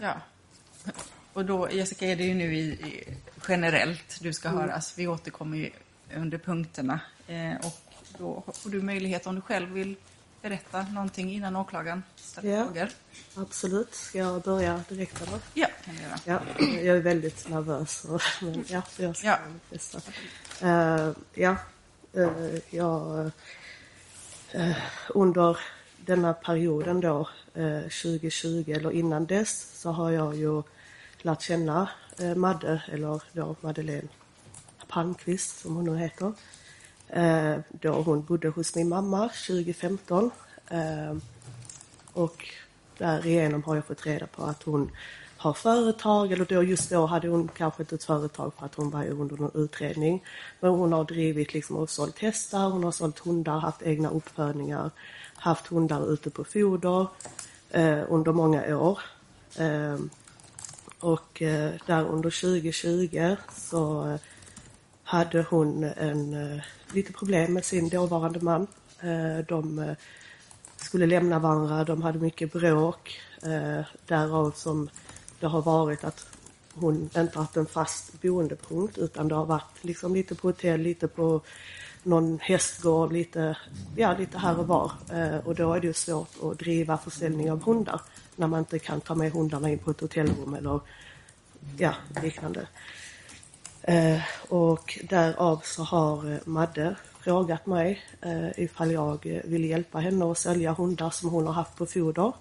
Ja. Och då, Jessica, är det ju nu i, i generellt du ska Mm. höras. Vi återkommer ju under punkterna. Eh, och då får du möjlighet om du själv vill berätta någonting innan åklagaren ställer Ja. frågor. Absolut. Ska jag börja direkt eller? Ja, kan vi göra. Ja, jag är väldigt nervös. och- Men ja, jag ska Ja. mitt bästa. Eh, ja, eh, jag... eh, under denna perioden då, Eh, 2020 eller innan dess, så har jag ju lärt känna eh, Madde, eller då Madeleine Palmqvist som hon nu heter. Eh, då hon bodde hos min mamma 2015. Och därigenom har jag fått reda på att hon har företag, eller då just då hade hon kanske inte ett företag för att hon var under någon utredning. Men hon har drivit liksom och sålt hästar, hon har sålt hundar, haft egna uppfödningar, haft hundar ute på foder Eh, under många år. Eh, och eh, där under 2020 så eh, hade hon en, eh, lite problem med sin dåvarande man. Eh, de eh, skulle lämna varandra, de hade mycket bråk. Eh, därav som det har varit att hon inte haft en fast boendepunkt utan det har varit liksom lite på hotell, lite på någon hästgård, lite, ja, lite här och var. Eh, och då är det ju svårt att driva försäljning av hundar när man inte kan ta med hundarna in på ett hotellrum eller ja, liknande. Eh, och därav så har eh, Madde frågat mig eh, ifall jag vill hjälpa henne att sälja hundar som hon har haft på foder.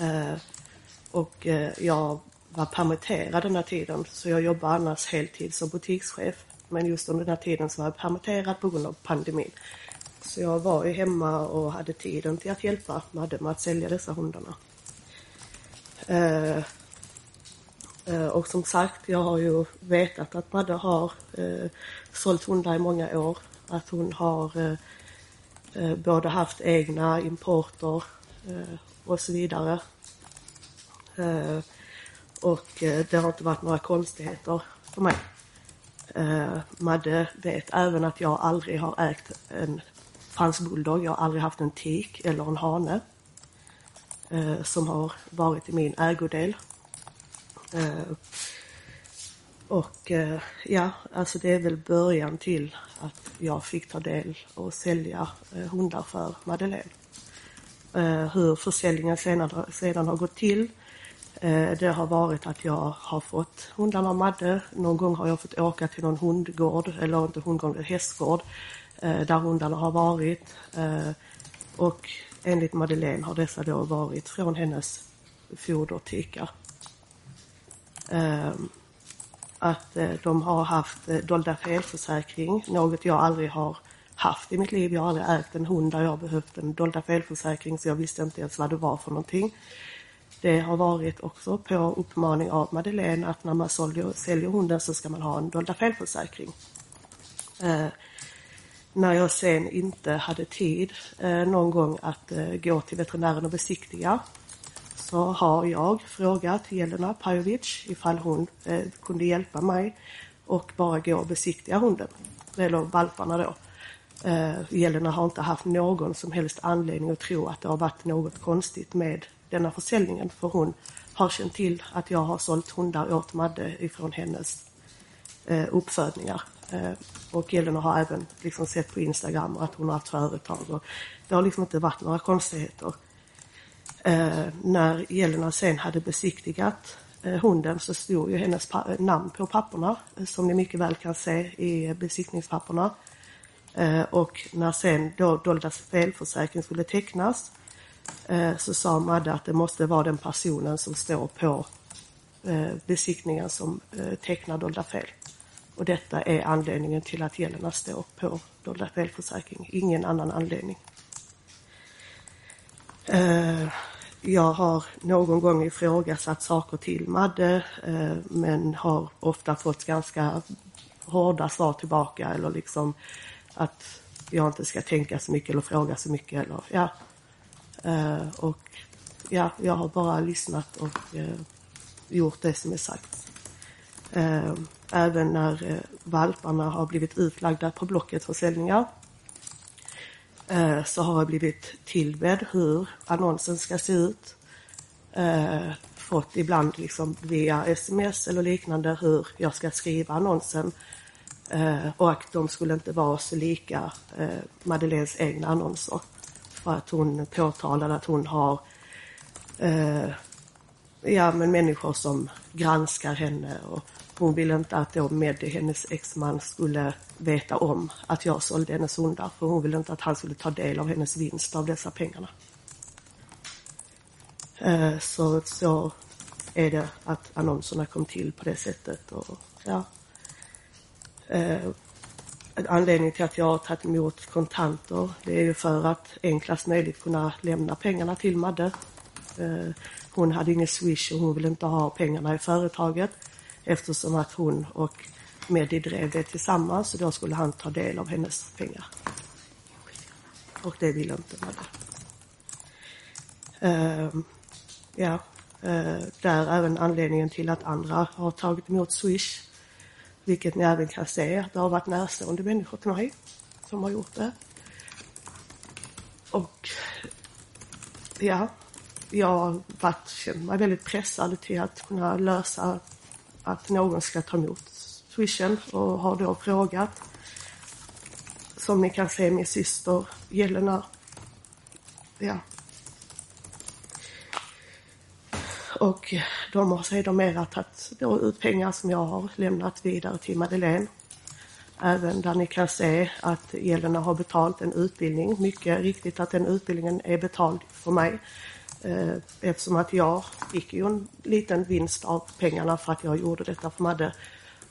Eh, och eh, jag var permitterad den här tiden så jag jobbar annars heltid som butikschef. Men just under den här tiden så var jag permitterad på grund av pandemin. Så jag var ju hemma och hade tiden till att hjälpa Madde med att sälja dessa hundarna. Eh, Eh, Och som sagt, jag har ju vetat att Madde har eh, sålt hundar i många år. Att hon har eh, eh både haft egna importer eh, och så vidare. Eh, och eh, det har inte varit några konstigheter för mig. Eh, Madde vet även att jag aldrig har ägt en fransk bulldog. Jag har aldrig haft en tik eller en hane eh, som har varit i min ägodel. Eh, och eh, ja, alltså det är väl början till att jag fick ta del och sälja eh, hundar för Madeleine. Eh, hur försäljningen sedan, sedan har gått till, Eh, det har varit att jag har fått hundarna av Madde. Någon gång har jag fått åka till någon hundgård, eller inte hundgård, hästgård, eh, där hundarna har varit. Eh, och enligt Madeleine har dessa då varit från hennes fodertikar. Ehm, att de har haft dolda felförsäkring, något jag aldrig har haft i mitt liv. Jag har aldrig ägt en hund där jag har behövt en dolda felförsäkring så jag visste inte ens vad det var för någonting. Det har varit också på uppmaning av Madeleine att när man säljer, säljer hunden så ska man ha en dolda felförsäkring. Eh, när jag sen inte hade tid eh, någon gång att eh, gå till veterinären och besiktiga så har jag frågat Jelena Pajovic ifall hon eh, kunde hjälpa mig och bara gå och besiktiga hunden, eller valparna då. Eh, Jelena har inte haft någon som helst anledning att tro att det har varit något konstigt med denna försäljningen för hon har känt till att jag har sålt hundar åt Madde ifrån hennes eh, uppfödningar. Eh, och Jelena har även liksom sett på Instagram att hon har haft företag och det har liksom inte varit några konstigheter. Eh, när Jelena sen hade besiktigat eh, hunden så stod ju hennes pa- namn på papperna eh, som ni mycket väl kan se i besiktningspapperna. Eh, och när sen då dolda felförsäkring skulle tecknas eh, Eh, så sa Madde att det måste vara den personen som står på eh, besiktningen som eh, tecknar dolda fel. Och detta är anledningen till att Jelena står på dolda felförsäkring, ingen annan anledning. Jag har någon gång ifrågasatt saker till Madde men har ofta fått ganska hårda svar tillbaka eller liksom att jag inte ska tänka så mycket eller fråga så mycket eller ja. Eh, och ja, jag har bara lyssnat och eh, gjort det som är sagt. Eh, även när eh, valparna har blivit utlagda på Blocket försäljningar eh, så har jag blivit tillbedd hur annonsen ska se ut. Eh, fått ibland liksom via sms eller liknande hur jag ska skriva annonsen. Eh, och att de skulle inte vara så lika eh, Madeleines egna annonser. För att hon påtalade att hon har eh, ja, men människor som granskar henne och hon ville inte att då Meddi, hennes exman, skulle veta om att jag sålde hennes hundar. För hon ville inte att han skulle ta del av hennes vinst av dessa pengarna. Eh, så, så är det att annonserna kom till på det sättet. Och, ja. Eh, anledningen till att jag har tagit emot kontanter det är ju för att enklast möjligt kunna lämna pengarna till Madde. Eh, hon hade ingen swish och hon ville inte ha pengarna i företaget eftersom att hon och Mehdi drev det tillsammans och då skulle han ta del av hennes pengar. Och det ville inte Madde. Uh, ja, eh, uh, där är även anledningen till att andra har tagit emot Swish. Vilket ni även kan se att det har varit närstående människor till mig som har gjort det. Och ja, jag har varit, känt mig väldigt pressad till att kunna lösa att någon ska ta emot swishen och har då frågat. Som ni kan se min syster Jelena. Ja. Och de har sedermera tagit då ut pengar som jag har lämnat vidare till Madeleine. Även där ni kan se att Jelena har betalt en utbildning. Mycket riktigt att den utbildningen är betald för mig. Eh, eftersom att jag fick ju en liten vinst av pengarna för att jag gjorde detta för Madde.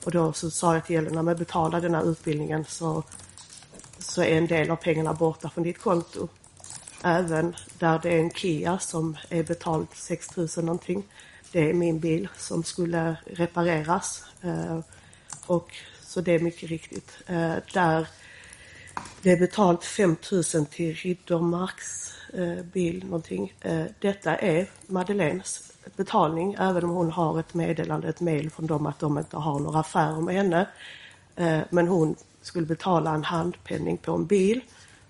Och då så sa jag till Jelena men betala den här utbildningen så, så är en del av pengarna borta från ditt konto. Även där det är en Kia som är betald 6 000 någonting. Det är min bil som skulle repareras. Eh, och så det är mycket riktigt. Eh, där det är betalt 5 000 till Riddermarks eh, bil någonting. Eh, detta är Madeleines betalning även om hon har ett meddelande, ett mail från dem att de inte har några affärer med henne. Eh, men hon skulle betala en handpenning på en bil.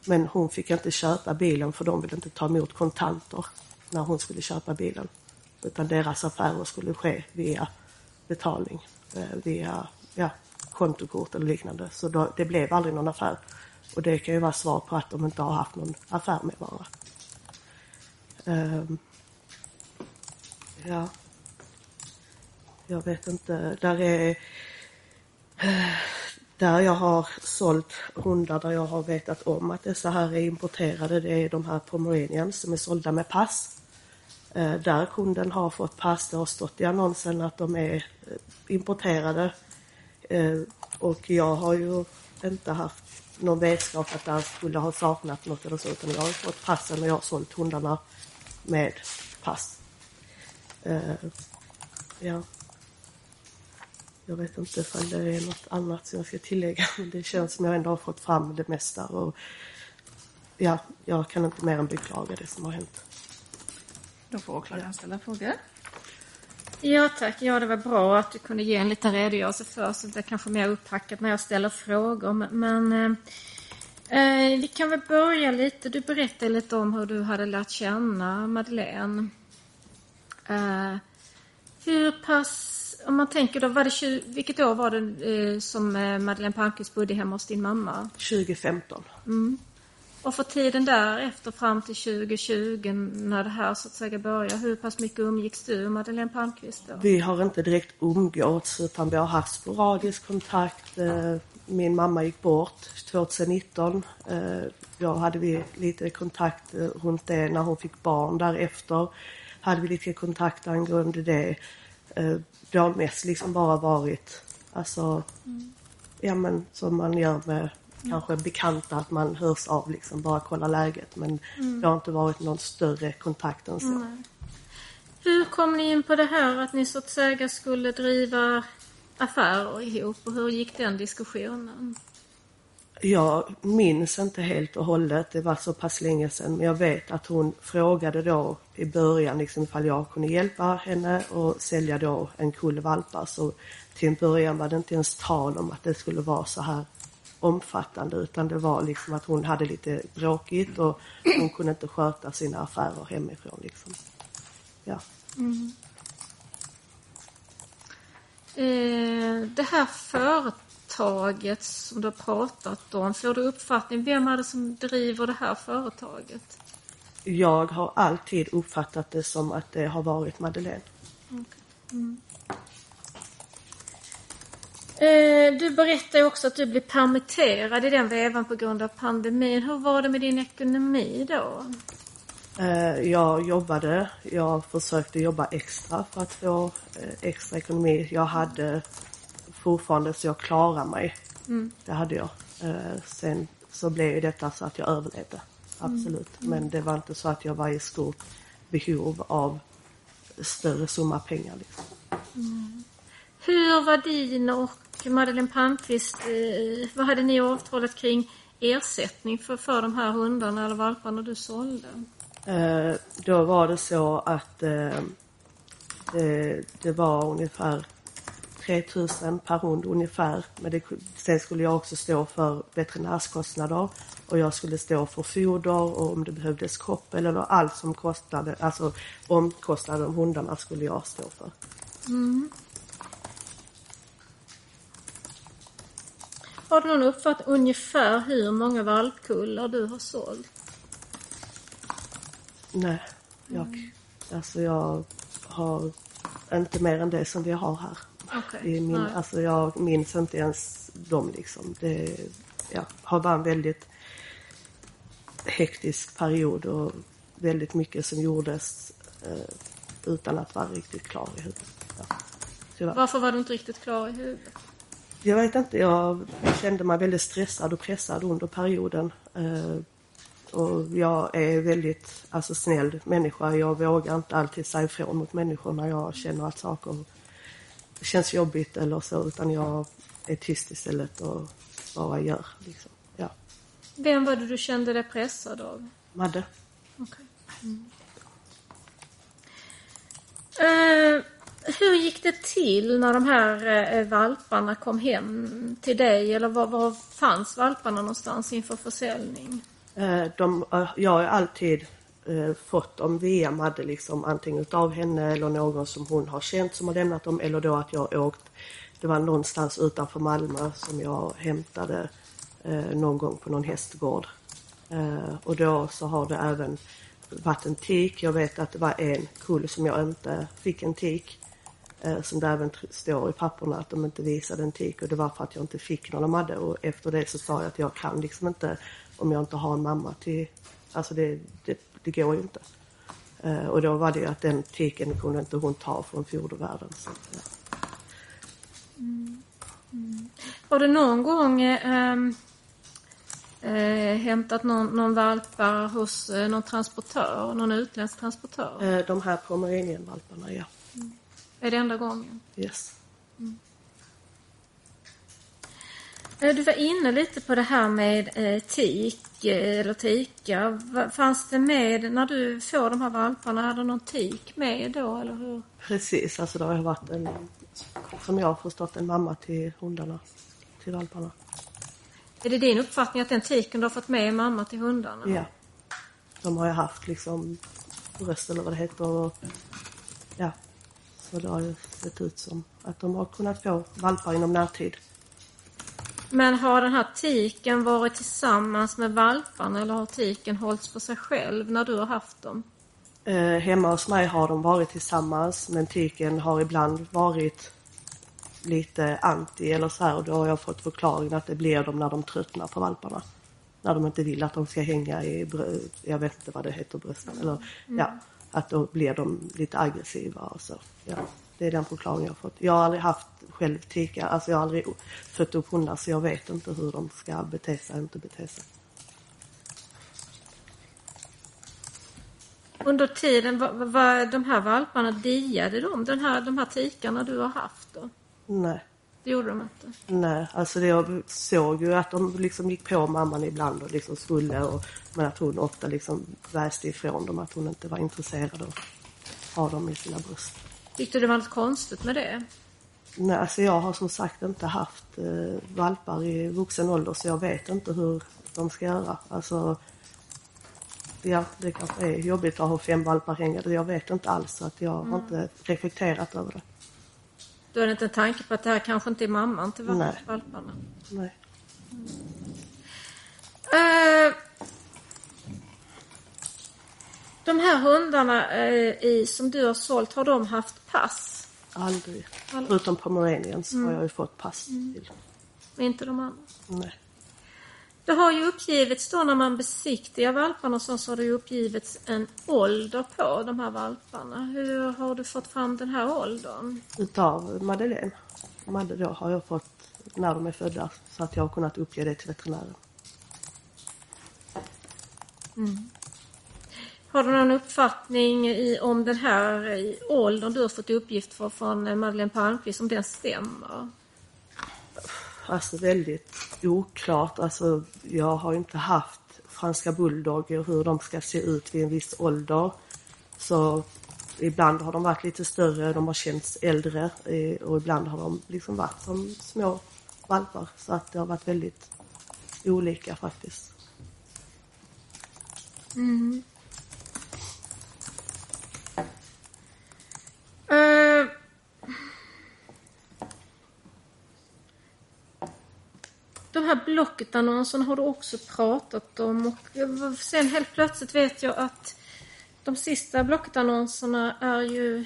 Men hon fick inte köpa bilen för de ville inte ta emot kontanter när hon skulle köpa bilen. Utan deras affärer skulle ske via betalning, eh, via ja, kontokort eller liknande. Så då, det blev aldrig någon affär. Och det kan ju vara svar på att de inte har haft någon affär med varandra. Um, ja. Jag vet inte. Där är eh, där jag har sålt hundar där jag har vetat om att dessa här är importerade. Det är de här Pomeranians som är sålda med pass. Eh, där kunden har fått pass. Det har stått i annonsen att de är eh, importerade. Eh, och jag har ju inte haft någon vetskap att det skulle ha saknat något eller så utan jag har fått passen och jag har sålt hundarna med pass. Uh, ja. Jag vet inte ifall det är något annat som jag ska tillägga. Men det känns som jag ändå har fått fram det mesta. Och ja, jag kan inte mer än beklaga det som har hänt. Då får åklagaren ställa frågor. Ja tack, ja det var bra att du kunde ge en liten redogörelse för så det kanske mer upphackat när jag ställer frågor. Men eh, Eh, vi kan väl börja lite. Du berättade lite om hur du hade lärt känna Madeleine. Eh, hur pass, om man tänker då, var det 20, vilket år var det eh, som eh, Madeleine Palmqvist bodde hemma hos din mamma? 2015. Mm. Och för tiden därefter fram till 2020 när det här så att säga började, hur pass mycket umgicks du och Madeleine Palmqvist då? Vi har inte direkt umgåtts utan vi har haft sporadisk kontakt. Eh, min mamma gick bort 2019. Eh, då hade vi lite kontakt runt det när hon fick barn. Därefter hade vi lite kontakt angående det. Eh, det har mest liksom bara varit, alltså, mm. ja men som man gör med kanske bekanta, att man hörs av liksom, bara kolla läget. Men mm. det har inte varit någon större kontakt än så. Mm. Hur kom ni in på det här att ni så att säga skulle driva affärer ihop och hur gick den diskussionen? Jag minns inte helt och hållet, det var så pass länge sedan, men jag vet att hon frågade då i början liksom ifall jag kunde hjälpa henne och sälja då en kull valpar. Så till en början var det inte ens tal om att det skulle vara så här omfattande utan det var liksom att hon hade lite bråkigt och hon kunde inte sköta sina affärer hemifrån liksom. Ja. Mm. Eh, det här företaget som du har pratat om, får du uppfattning, vem är det som driver det här företaget? Jag har alltid uppfattat det som att det har varit Madeleine. Eh, du berättade också att du blev permitterad i den vevan på grund av pandemin. Hur var det med din ekonomi då? Eh, Jag jobbade, jag försökte jobba extra för att få eh, extra ekonomi. Jag hade fortfarande så jag klarade mig. Det hade jag. Eh, Sen så blev ju detta så att jag överlevde. Absolut. Men det var inte så att jag var i stort behov av större summa pengar. Liksom. Hur var din och Madeleine Palmqvist, eh, vad hade ni avtalat kring ersättning för, för de här hundarna eller valparna du sålde? Eh, Då var det så att eh, det, det var ungefär 3000 per hund ungefär. Men det, sen skulle jag också stå för veterinärskostnader och jag skulle stå för foder och om det behövdes koppel eller allt som kostade, alltså omkostnader om hundarna skulle jag stå för. Har du någon uppfattning ungefär hur många valpkullar du har sålt? Nej, jag, alltså jag har inte mer än det som vi har här. I min, nej. alltså jag minns inte ens dem liksom. Det ja, har varit en väldigt hektisk period och väldigt mycket som gjordes eh, utan att vara riktigt klar i huvudet. Ja. Varför var du inte riktigt klar i huvudet? Jag vet inte, jag kände mig väldigt stressad och pressad under perioden. Eh, och jag är väldigt alltså, snäll människa. Jag vågar inte alltid säga ifrån mot människor när jag känner att saker känns jobbigt eller så. Utan jag är tyst istället och bara gör. Liksom. Ja. Vem var det du kände dig pressad av? Madde? Okej. Eh, hur gick det till när de här eh, valparna kom hem till dig? Eller var, var fanns valparna någonstans inför försäljning? Eh, de, jag har alltid Eh, fått dem via Madde, liksom, antingen utav henne eller någon som hon har känt som har lämnat dem eller då att jag åkt. Det var någonstans utanför Malmö som jag hämtade eh, någon gång på någon hästgård. Eh, och då så har det även varit en tik. Jag vet att det var en kull som jag inte fick en tik. Eh, som det även står i papperna att de inte visade en tik och det var för att jag inte fick någon de Madde och efter det så sa jag att jag kan liksom inte om jag inte har en mamma till, alltså det, det, det går ju inte. Eh, och då var det ju att den tiken kunde inte hon ta från fodervärlden. Så, ja. Har du någon gång eh, eh, hämtat någon, någon valpar hos eh, någon transportör, någon utländsk transportör? Eh, de här pomeranienvalparna, ja. Är det enda gången? Yes. Eh, Du var inne lite på det här med eh, tik eh, eller tika. Va- Fanns det med när du får de här valparna? Det någon tik med då eller hur? Precis, alltså det har varit en, som jag har förstått, en mamma till hundarna, till valparna. Är det din uppfattning att den tiken du har fått med är mamma till hundarna? Ja. De har ju haft liksom bröst eller vad det heter och ja. Så det har ju sett ut som att de har kunnat få valpar inom närtid. Men har den här tiken varit tillsammans med valparna eller har tiken hållits för sig själv när du har haft dem? Eh, hemma hos mig har de varit tillsammans men tiken har ibland varit lite anti eller så här och då har jag fått förklaringen att det blir de när de tröttnar på valparna. När de inte vill att de ska hänga i, brö- jag vet inte vad det heter, brösten. Eller, ja, att då blir de lite aggressiva och så. Ja, det är den förklaringen jag har fått. Jag har aldrig haft själv tika, alltså jag har aldrig fött upp hundar så jag vet inte hur de ska bete sig och inte bete sig. Under tiden, var, var de här valparna, diade de den här, de här tikarna du har haft då? Nej. Det gjorde de inte? Nej, alltså det jag såg ju att de liksom gick på mamman ibland och liksom skulle och men att hon ofta liksom väste ifrån dem att hon inte var intresserad av att ha dem i sina bröst. Tyckte du det var något konstigt med det? Nej, alltså jag har som sagt inte haft eh, valpar i vuxen ålder så jag vet inte hur de ska göra. Alltså, ja, det kanske är jobbigt att ha fem valpar hängande. Jag vet inte alls så att jag har inte reflekterat över det. Är det inte en tanke på att det här kanske inte är mamman till val- Nej. valparna? Nej. Eh, de här hundarna eh, i, som du har sålt, har de haft pass? Aldrig. Aldrig. Förutom Pomeranians har jag ju fått pass till. Men inte de andra? Nej. Det har ju uppgivits då när man besiktigar valparna så, så har det ju uppgivits en ålder på de här valparna. Hur har du fått fram den här åldern? Utav Madeleine. Madde har jag fått när de är födda så att jag har kunnat uppge det till veterinären. Har du någon uppfattning i, om den här i åldern du har fått uppgift för, från eh, Madeleine Palmqvist, om den stämmer? Alltså väldigt oklart. Alltså jag har inte haft franska bulldogger hur de ska se ut vid en viss ålder. Så ibland har de varit lite större, de har känts äldre eh, och ibland har de liksom varit som små valpar. Så att det har varit väldigt olika faktiskt. Eh. De här Blocket-annonserna har du också pratat om och sen helt plötsligt vet jag att de sista Blocket-annonserna är ju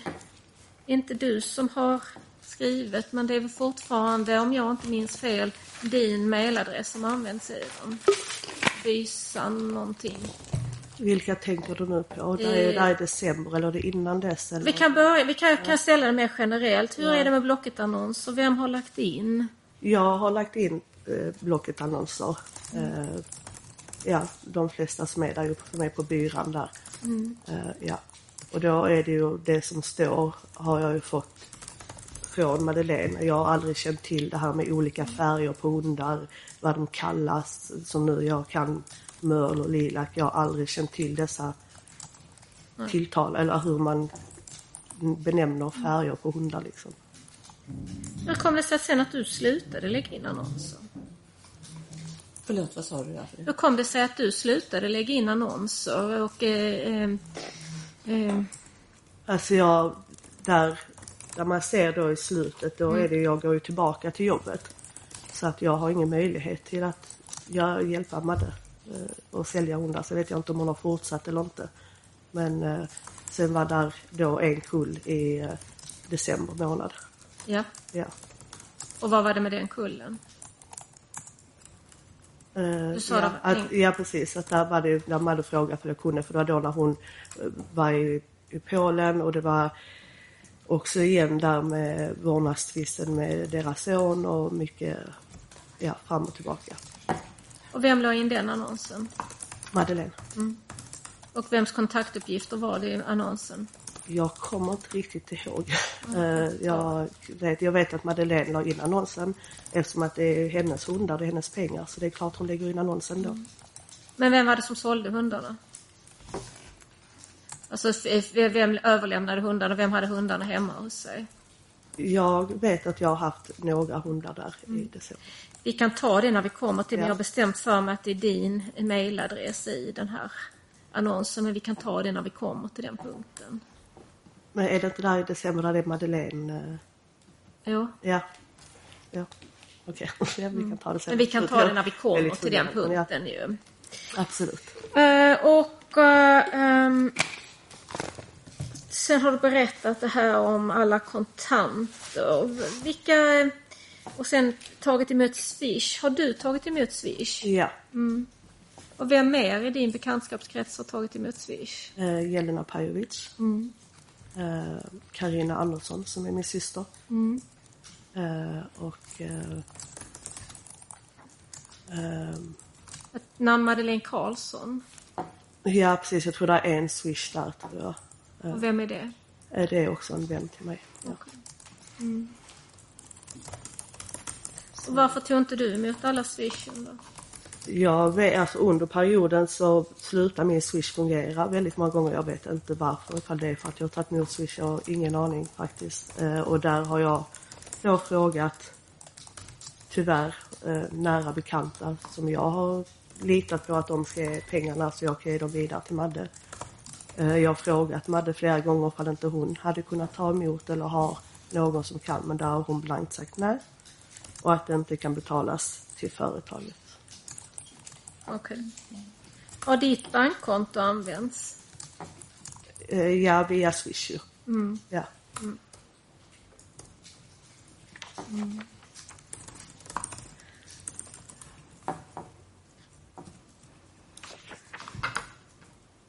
inte du som har skrivit men det är väl fortfarande, om jag inte minns fel, din mailadress som används i dem. Bysan någonting. Vilka tänker du nu på? Det är, är december eller är det innan dess? Eller? Vi kan, börja, vi kan, kan ställa det mer generellt. Hur är det med Blocket-annonser? Vem har lagt in? Jag har lagt in eh, Blocket-annonser. Eh, ja, de flesta som är där som är på byran där. Eh, ja. Och då är det ju det som står har jag ju fått från Madeleine. Jag har aldrig känt till det här med olika färger på hundar, vad de kallas, som nu jag kan mörl och lilac. Jag har aldrig känt till dessa tilltal eller hur man benämner färger på hundar liksom. Hur kom det sig sen att du slutade lägga in annonser? Förlåt, vad sa du där? Hur kom det sig att du slutade lägga in annonser? Och, eh, eh, eh, Alltså jag, där, där man ser då i slutet, då är det jag går ju tillbaka till jobbet. Så att jag har ingen möjlighet till att jag, hjälpa Madde och sälja hundar. Så vet jag inte om hon har fortsatt eller inte. Men eh, sen var där då en kull i eh, december månad. ja. Ja. Och vad var det med den kullen? Eh, Du sa ja, att, ja precis, att där var det när Madde frågade för jag kunde för det var då när hon eh, var i, i Polen och det var också igen där med vårdnadstvisten med deras son och mycket ja, fram och tillbaka. Och vem la in den annonsen? Madeleine. Och vems kontaktuppgifter var det i annonsen? Jag kommer inte riktigt ihåg. Eh, jag, vet, jag vet att Madeleine la in annonsen eftersom att det är hennes hundar, det är hennes pengar så det är klart hon lägger in annonsen då. Men vem var det som sålde hundarna? Alltså vem överlämnade hundarna? Vem hade hundarna hemma hos sig? Jag vet att jag har haft några hundar där i december. Vi kan ta det när vi kommer till, men Ja. jag har bestämt för mig att det är din mailadress i den här annonsen, men vi kan ta det när vi kommer till den punkten. Men är det inte där i december där det är Madeleine? eh, Jo, Ja. Ja. Okej, ja, vi kan ta det sen. men vi kan ta det när vi kommer till den men ja, punkten ju. Absolut. Eh, och eh, ehm, sen har du berättat det här om alla kontanter. Vilka... Och sen tagit emot Swish. Har du tagit emot Swish? Ja. Och vem mer i din bekantskapskrets har tagit emot Swish? Eh, Jelena Pajovic. Mm. Eh, Karina Andersson som är min syster. Mm. Eh, och eh, Ett namn Madeleine Karlsson. Ja precis, jag tror det är en swish där tror jag. Och vem är det? Eh, Det är också en vän till mig. Ja. Och varför tog inte du emot alla Swishen då? Jag vet, alltså under perioden så slutar min swish fungera väldigt många gånger. Jag vet inte varför. Ifall det är för att jag har tagit emot swish, jag har ingen aning faktiskt. Eh, och där har jag då frågat, tyvärr, eh, nära bekanta som jag har litat på att de ska ge pengarna så jag kan ge dem vidare till Madde. Eh, jag har frågat Madde flera gånger ifall inte hon hade kunnat ta emot eller har någon som kan, men där har hon blankt sagt nej. Och att det inte kan betalas till företaget. Okej. Har ditt bankkonto använts? Eh, ja, via Swish. Mm. Ja.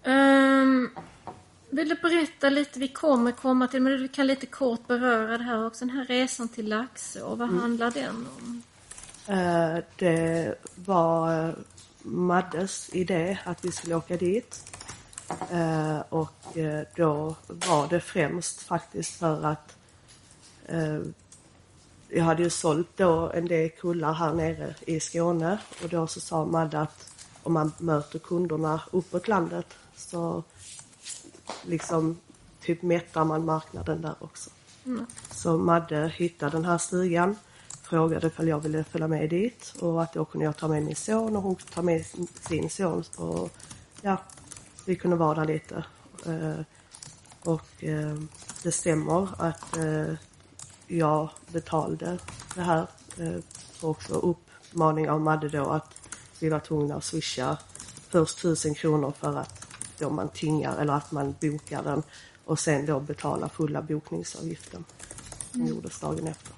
Um, vill du berätta lite, vi kommer komma till, men du kan lite kort beröra det här också. Den här resan till Laxå, vad handlar den om? Eh, det var eh, Maddes idé att vi skulle åka dit. Eh, och då var det främst faktiskt för att jag hade ju sålt då en del kullar här nere i Skåne och då så sa Madde att om man möter kunderna uppåt landet så liksom typ mättar man marknaden där också. Så Madde hittade den här stugan, frågade ifall jag ville följa med dit och att då kunde jag ta med min son och hon tar med sin- son och ja, vi kunde vara där lite. Eh, och eh, det stämmer att eh, jag betalade det här och också uppmaning av Madde då att vi var tvungna att swisha först tusen kronor för att då man tingar eller att man bokar den och sen då betala fulla bokningsavgiften som gjordes dagen efter.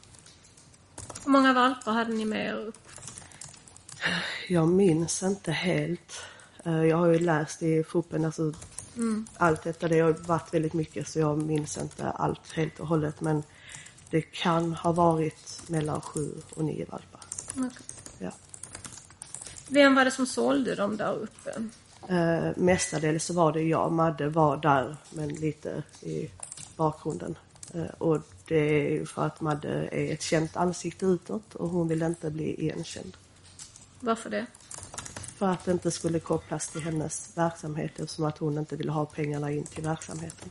Hur många valpar hade ni med er upp? Jag minns inte helt. Eh, Jag har ju läst i FOPen, alltså allt detta. Det har varit väldigt mycket så jag minns inte allt helt och hållet. Men det kan ha varit mellan sju och nio valpar. Okej. Ja. Vem var det som sålde dem där uppe? Eh, mestadels så var det jag. Madde var där men lite i bakgrunden. Eh, och det är ju för att Madde är ett känt ansikte utåt och hon vill inte bli igenkänd. Varför det? För att det inte skulle kopplas till hennes verksamhet eftersom att hon inte ville ha pengarna in till verksamheten.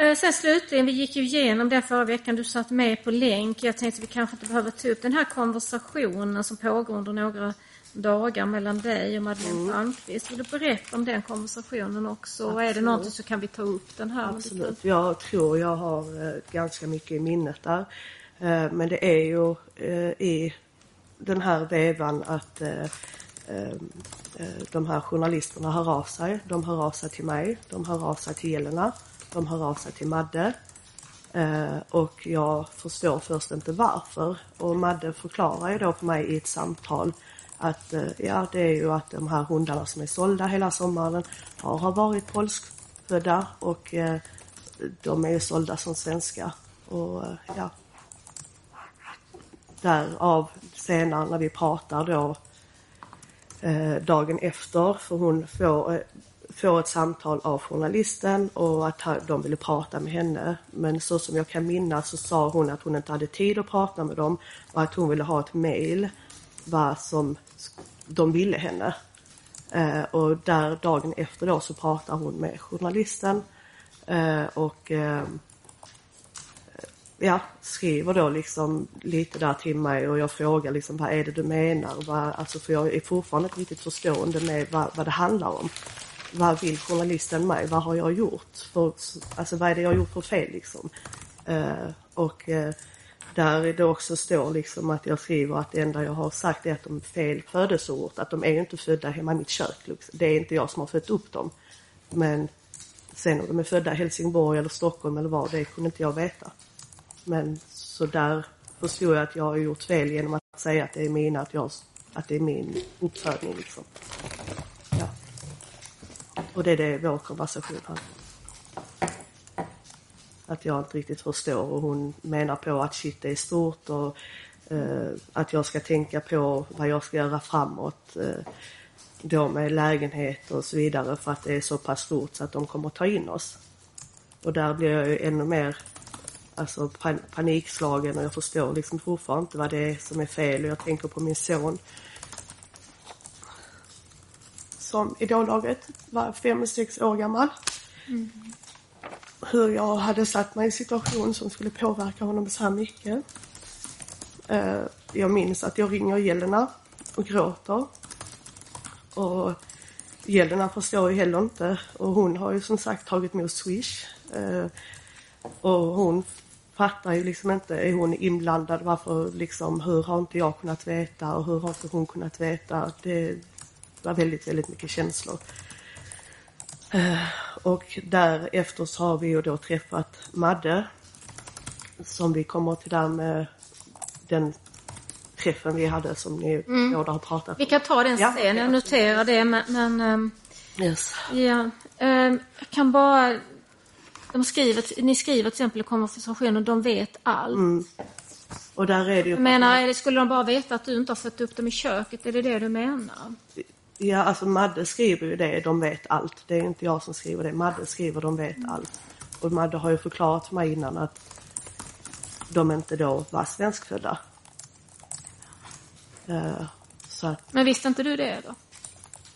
Sen slutligen, vi gick ju igenom det förra veckan, du satt med på länk. Jag tänkte vi kanske inte behöver ta upp den här konversationen som pågår under några dagar mellan dig och Madeleine Palmqvist. Vill du berätta om den konversationen också? Och är det Absolut. någonting så kan vi ta upp den här. Absolut. Jag tror jag har eh, ganska mycket i minnet där. Eh, men det är ju eh, i den här vevan att eh, eh, eh, de här journalisterna hör av sig. De hör av sig till mig, de hör av sig till Jelena, de hör av sig till Madde. Eh, och jag förstår först inte varför. Och Madde förklarar ju då för mig i ett samtal att eh, ja, det är ju att de här hundarna som är sålda hela sommaren har, varit polskfödda och eh, de är ju sålda som svenska. Och ja, därav senare när vi pratar då eh, dagen efter, för hon får, få får ett samtal av journalisten och att de ville prata med henne. Men så som jag kan minnas så sa hon att hon inte hade tid att prata med dem och att hon ville ha ett mail vad som de ville henne. Eh, och där dagen efter då så pratar hon med journalisten eh, och eh, ja, skriver då liksom lite där till mig och jag frågar liksom vad är det du menar? Vad, alltså för jag är fortfarande inte riktigt förstående med vad, vad det handlar om. Vad vill journalisten mig? Vad har jag gjort? För, alltså vad är det jag har gjort för fel liksom? Eh, och eh, där det också står liksom att jag skriver att det enda jag har sagt är att de är fel födelseort. Att de är ju inte födda hemma i mitt kök. Liksom. Det är inte jag som har fött upp dem. Men sen om de är födda i Helsingborg eller Stockholm eller var, det kunde inte jag veta. Men så där förstod jag att jag har gjort fel genom att säga att det är mina, att, jag, att det är min uppfödning liksom. Och det är det vår konversation handlar om. Att jag inte riktigt förstår och hon menar på att shit det är stort och eh, att jag ska tänka på vad jag ska göra framåt. Eh, då med lägenhet och så vidare för att det är så pass stort så att de kommer ta in oss. Och där blir jag ju ännu mer alltså, pan panikslagen och jag förstår liksom fortfarande inte vad det är som är fel och jag tänker på min son som i var fem, sex år gammal. Hur jag hade satt mig i en situation som skulle påverka honom så här mycket. Eh, jag minns att jag ringer Jelena och gråter. Och Jelena förstår ju heller inte och hon har ju som sagt tagit emot Swish. Eh, och hon fattar ju liksom inte, är hon inblandad, varför liksom, hur har inte jag kunnat veta och hur har inte hon kunnat veta? Det var väldigt, väldigt mycket känslor. Eh, och därefter så har vi ju då träffat Madde som vi kommer till där med den träffen vi hade som ni båda har pratat om. Vi kan ta den Ja. sen, jag noterar det men, men ehm, Yes. ja, ehm, jag kan bara de skriver, ni skriver till exempel i konversationen, de vet allt. Mm. Och där är det ju... Jag menar, det- skulle de bara veta att du inte har fått upp dem i köket? Är det det du menar? Ja, alltså Madde skriver ju det, de vet allt. Det är inte jag som skriver det. Madde skriver, de vet allt. Och Madde har ju förklarat för mig innan att de inte då var svenskfödda. Eh, så att, Men visste inte du det då?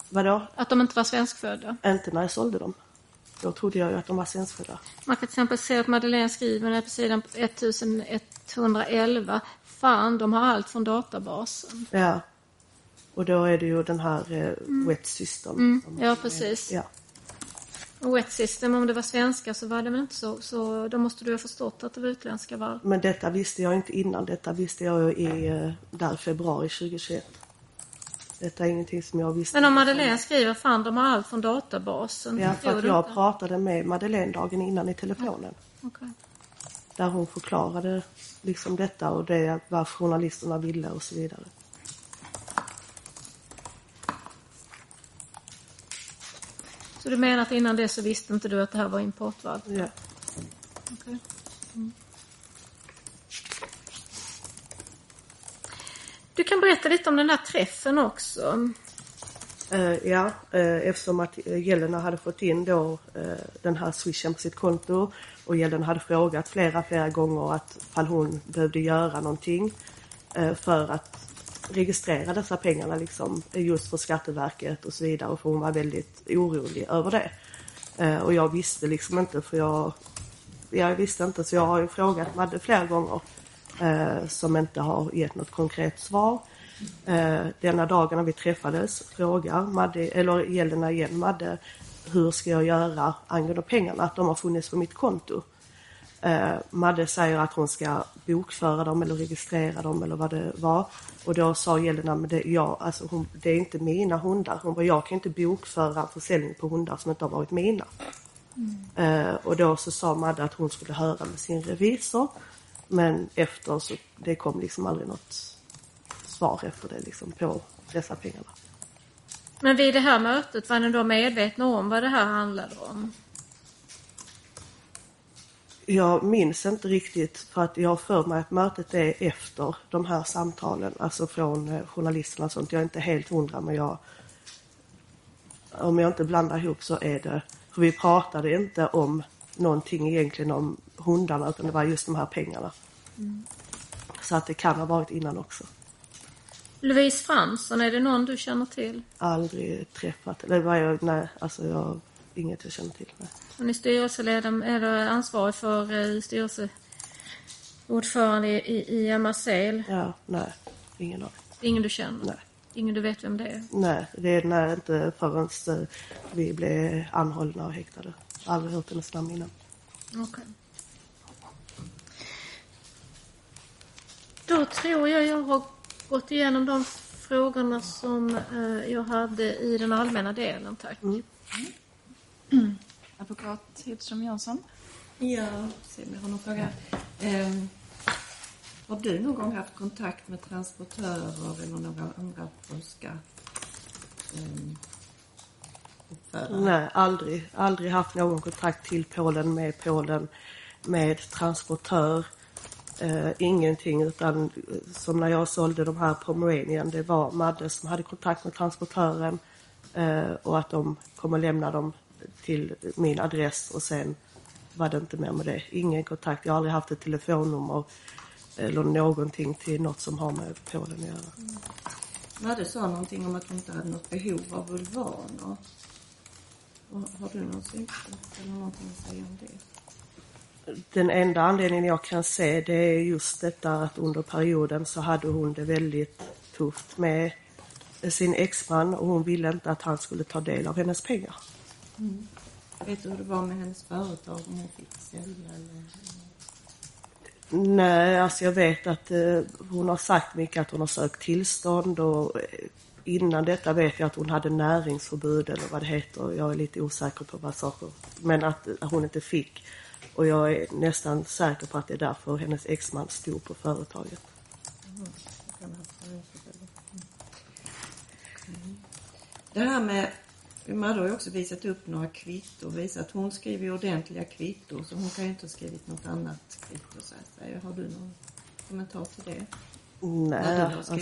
vadå? Att de inte var svenskfödda? Inte när jag sålde dem. Då trodde jag ju att de var svenskfödda. Man kan till exempel se att Madeleine skriver på sidan 1111. Fan, de har allt från databasen. Ja. Och då är det ju den här eh, Wet System. Mm, ja, precis. Ja. Och Wet System, om det var svenska så var det väl inte så. Så då måste du ha förstått att det var utländska var. Men detta visste jag inte innan. Detta visste jag i eh, där februari 2021. Detta är ingenting som jag visste. Men om Madeleine skriver fan, de har allt från databasen. Ja, för att jag inte? pratade med Madeleine dagen innan i telefonen. Okej. Där hon förklarade liksom detta och det vad journalisterna ville och så vidare. Så du menar att innan det så visste inte du att det här var importvaror? Ja. Okej. Mm. Du kan berätta lite om den där träffen också. Eh, ja, eh, eftersom att eh, Jelena hade fått in då eh, den här swishen på sitt konto och Jelena hade frågat flera, flera gånger att fall hon behövde göra någonting för att registrera dessa pengarna liksom just för Skatteverket och så vidare för hon var väldigt orolig över det. Eh, och jag visste liksom inte för jag, jag visste inte så jag har ju frågat Madde flera gånger eh, som inte har gett något konkret svar. Eh, denna dagen när vi träffades frågar Madde, eller Jelena igen Madde, hur ska jag göra angående pengarna, att de har funnits på mitt konto. Eh, Madde säger att hon ska bokföra dem eller registrera dem eller vad det var. Och då sa Jelena, men det, ja, alltså hon, det är inte mina hundar. Hon bara, jag kan inte bokföra försäljning på hundar som inte har varit mina. Eh, och då så sa Madde att hon skulle höra med sin revisor. Men efter så, det kom liksom aldrig något svar efter det liksom på dessa pengarna. Men vid det här mötet var ni då medvetna om vad det här handlade om? Jag minns inte riktigt för att jag har för mig att mötet är efter de här samtalen, alltså från eh, journalisterna och sånt. Jag är inte helt hundra men jag... Om jag inte blandar ihop så är det... För vi pratade inte om någonting egentligen om hundarna utan det var just de här pengarna. Så att det kan ha varit innan också. Louise Fransson, är det någon du känner till? Aldrig träffat, eller vad jag, nej, alltså jag, inget jag känner till. Nej. Hon är styrelseledam, är du ansvarig för eh, styrelseordförande i, i, Marseille? Ja, nej, ingen aning. Ingen du känner? Nej. Ingen du vet vem det är? Nej, det är när inte förrän eh, vi blev anhållna och häktade. Aldrig hört hennes namn innan. Okej. Då tror jag jag har gått igenom de frågorna som eh, jag hade i den allmänna delen, tack. Advokat Hedström Jansson. Ja, se om jag har någon fråga. Ehm, har du någon gång haft kontakt med transportörer eller några andra polska uppfödare? Nej, aldrig. Aldrig haft någon kontakt till Polen med Polen med transportör. Eh, ingenting utan eh, som när jag sålde de här Pomeranian, det var Madde som hade kontakt med transportören eh, och att de kom och lämna dem till min adress och sen var det inte mer med det. Ingen kontakt. Jag har aldrig haft ett telefonnummer eller någonting till något som har med Polen att göra. Madde sa någonting om att hon inte hade något behov av bulvaner. Och Har du någon synpunkt eller någonting att säga om det? Den enda anledningen jag kan se det är just detta att under perioden så hade hon det väldigt tufft med sin exman och hon ville inte att han skulle ta del av hennes pengar. Vet du hur det var med hennes företag, om hon fick sälja eller? Nej, alltså jag vet att eh, hon har sagt mycket att hon har sökt tillstånd och eh, innan detta vet jag att hon hade näringsförbud eller vad det heter. Jag är lite osäker på vad saker, men att hon inte fick. Och jag är nästan säker på att det är därför hennes exman stod på företaget. Det här med, Madde har ju också visat upp några kvitton, visat att hon skriver ordentliga kvitton så hon kan ju inte ha skrivit något annat kvitto så att säga. Har du någon kommentar till det? Nej, alltså,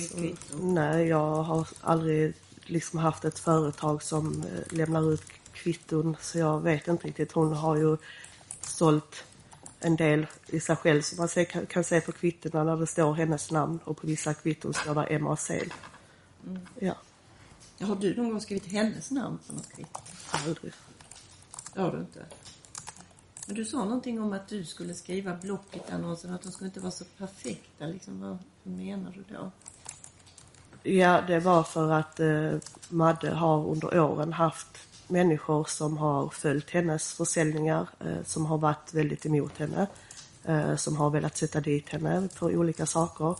nej, jag har aldrig liksom haft ett företag som eh, lämnar ut kvitton så jag vet inte riktigt. Hon har ju sålt en del i sig själv som man kan, se på kvittona när det står hennes namn och på vissa kvitton står det MAC. Ja, Har du någon gång skrivit hennes namn på något kvitto? aldrig. Det har du inte. Men du sa någonting om att du skulle skriva Blocket-annonsen, att de skulle inte vara så perfekta. Liksom, vad menar du då? Ja, det var för att eh, Madde har under åren haft människor som har följt hennes försäljningar, eh, som har varit väldigt emot henne, eh, som har velat sätta dit henne för olika saker.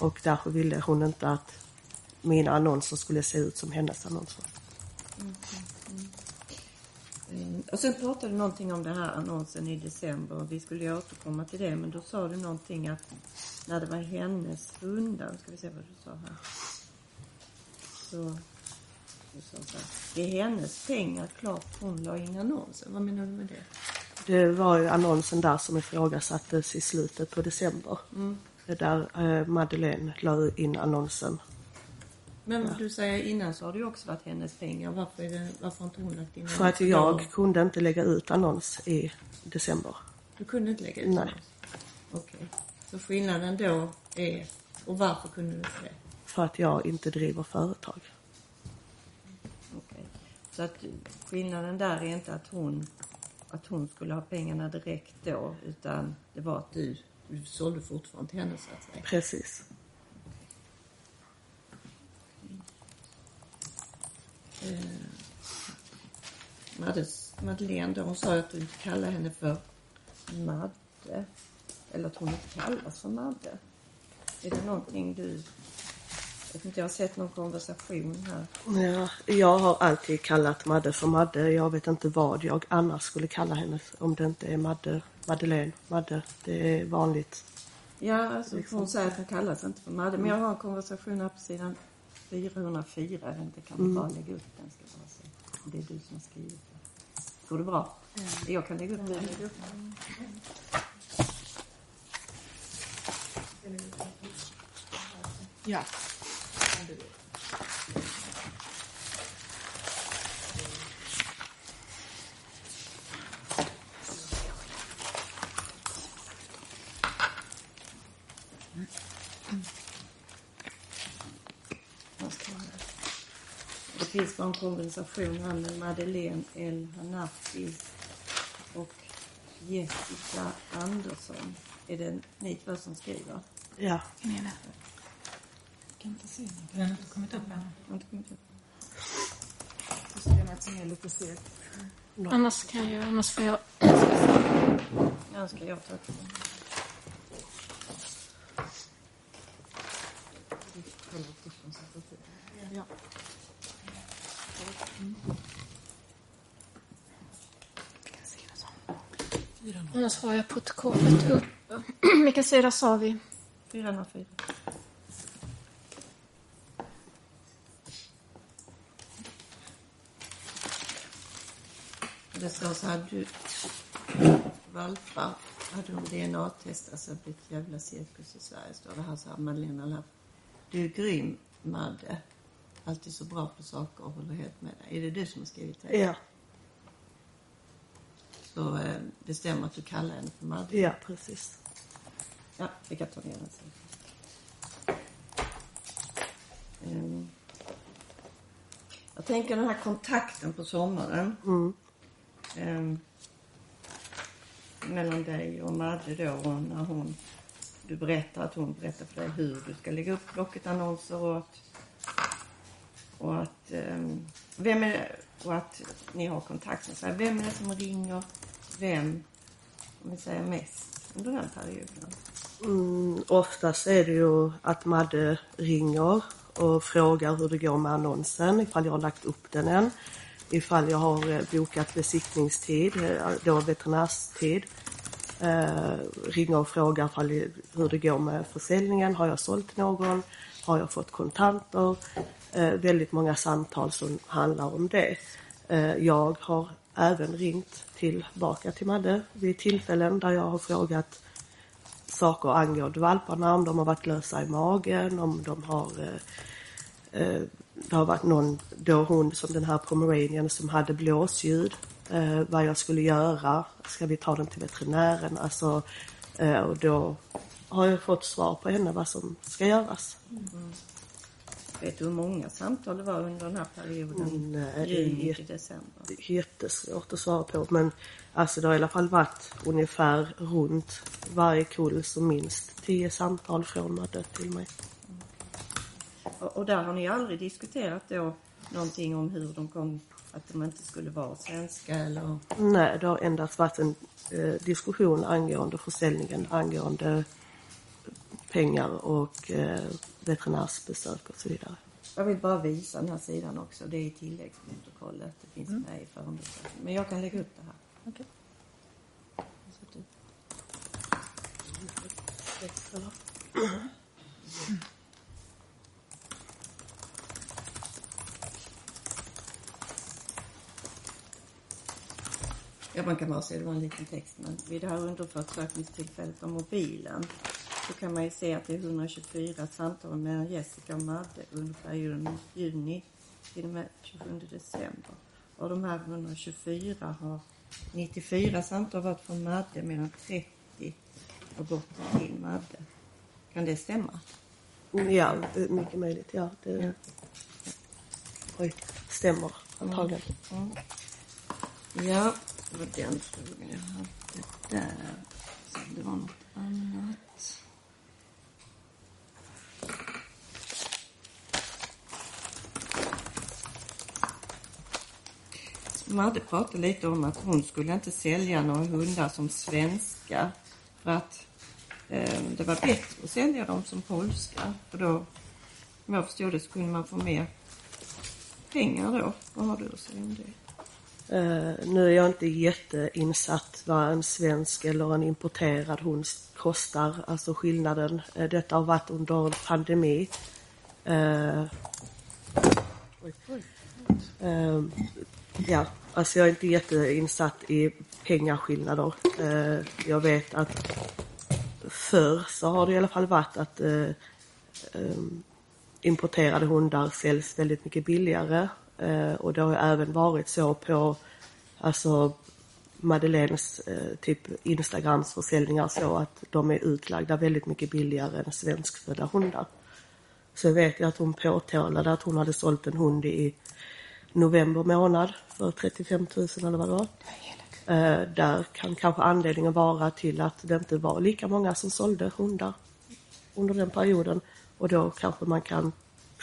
Och därför ville hon inte att mina annonser skulle se ut som hennes annonser. Mm. Och sen pratade du någonting om den här annonsen i december vi skulle återkomma till det men då sa du någonting att när det var hennes hundar, ska vi se vad du sa här. Så, du sa så här, det är hennes pengar, klart hon la in annonsen. Vad menar du med det? Det var ju annonsen där som ifrågasattes i slutet på december. Det Där eh, Madeleine la in annonsen. Men du säger innan så har det ju också varit hennes pengar. Varför, det, varför har inte hon lagt in För att jag då? kunde inte lägga ut annons i december. Du kunde inte lägga ut Nej. annons? Okej. Så skillnaden då är, och varför kunde du inte det? För att jag inte driver företag. Okej. Så att skillnaden där är inte att hon, att hon skulle ha pengarna direkt då, utan det var att du, du sålde fortfarande till henne så att säga. Precis. Madeleine då, hon sa att du inte kallar henne för Madde. Eller att hon inte kallas för Madde. Är det någonting du... Jag vet inte, jag har sett någon konversation här. Ja, jag har alltid kallat Madde för Madde. Jag vet inte vad jag annars skulle kalla henne om det inte är Madde, Madeleine, Madde. Det är vanligt. Ja, alltså hon säger att hon kallas inte för Madde. Men jag har en konversation här på sidan 404. Jag inte, kan du bara lägga upp den? Ska jag bara se. Det är du som har skrivit den. Går det bra? Jag kan lägga upp den. Ja. Vad ska jag göra? Det finns bara en konversation här med Madeleine El Hanafi och Jessica Andersson. Är det ni två som skriver? Ja, Gunilla. Kan inte se någonting. Den har inte kommit upp än. Har inte kommit upp? Systemet som är lite segt. Annars kan jag, annars får jag... Ja, ska jag ta upp den? Ja. Annars har jag protokollet upp. Vilken sida sa vi? 404. Det står så här, du valpar, hade de DNA-test, alltså det blir ett jävla cirkus i Sverige, står det här så här, Madeleine Lapp. Du är grym, Madde. Alltid så bra på saker och håller helt med dig. Är det du som har skrivit det? ja, Så eh, det stämmer att du kallar henne för Madde? ja precis. Ja, vi kan ta ner den sen. Ehm, Jag tänker den här kontakten på sommaren. Mm. ehm, mellan dig och Madde då och när hon, du berättar att hon berättar för dig hur du ska lägga upp Blocket-annonser och att Och att, ehm, vem är det, och att ni har kontakt med sig. Vem är det som ringer vem, om vi säger mest, under den perioden? Mm, oftast är det ju att Madde ringer och frågar hur det går med annonsen, ifall jag har lagt upp den än. Ifall jag har eh, bokat besiktningstid, eh, då veterinärstid. Eh, ringer och frågar ifall, hur det går med försäljningen. Har jag sålt någon? Har jag fått kontanter? Eh, väldigt många samtal som handlar om det. Eh, jag har även ringt tillbaka till Madde vid tillfällen där jag har frågat saker angående valparna, om de har varit lösa i magen, om de har eh, eh, det har varit någon, då hon som den här pomeranian som hade blåsljud, eh, vad jag skulle göra, ska vi ta den till veterinären, alltså eh, och då har jag fått svar på henne vad som ska göras. Mm. Vet du hur många samtal det var under den här perioden? Mm, nej, det är Juni jätte- till december. Det är jättesvårt att svara på men alltså det har i alla fall varit ungefär runt varje kull som minst tio samtal från Madde till mig. Och, och där har ni aldrig diskuterat då någonting om hur de kom, att de inte skulle vara svenska eller? Nej, det har endast varit en eh, diskussion angående försäljningen, angående pengar och eh, veterinärsbesök och så vidare. Jag vill bara visa den här sidan också. Det är i tilläggsprotokollet. Det finns Mm. med i förundersökningen. Men jag kan lägga upp det här. Eller? Ja, man kan bara se, det var en liten text, men vid det här undersökningstillfället av mobilen så kan man ju se att det är 124 samtal mellan Jessica och Madde under perioden juni till och med 27 december. Och de här 124 har 94 samtal varit från Madde medan 30 har gått till Madde. Kan det stämma? Ja, det är mycket möjligt. Ja, det Ja. oj, stämmer antagligen. Mm. Ja, det var den frågan jag hade där. Det var något annat. Madde pratade lite om att hon skulle inte sälja några hundar som svenska för att eh, det var bättre att sälja dem som polska. För då, om jag förstod det, så kunde man få mer pengar då. Vad har du att säga om det? Eh, nu är jag inte jätteinsatt vad en svensk eller en importerad hund kostar, alltså skillnaden. Eh, detta har varit under pandemi. Eh, oj. Eh, ja, alltså jag är inte jätteinsatt i pengaskillnader. Eh, jag vet att förr så har det i alla fall varit att eh, eh, importerade hundar säljs väldigt mycket billigare. Eh, och det har ju även varit så på alltså Madeleines eh, typ Instagrams försäljningar så att de är utlagda väldigt mycket billigare än svenskfödda hundar. Så jag vet jag att hon påtalade att hon hade sålt en hund i november månad för 35 000 eller vad det var. Eh, där kan kanske anledningen vara till att det inte var lika många som sålde hundar under den perioden och då kanske man kan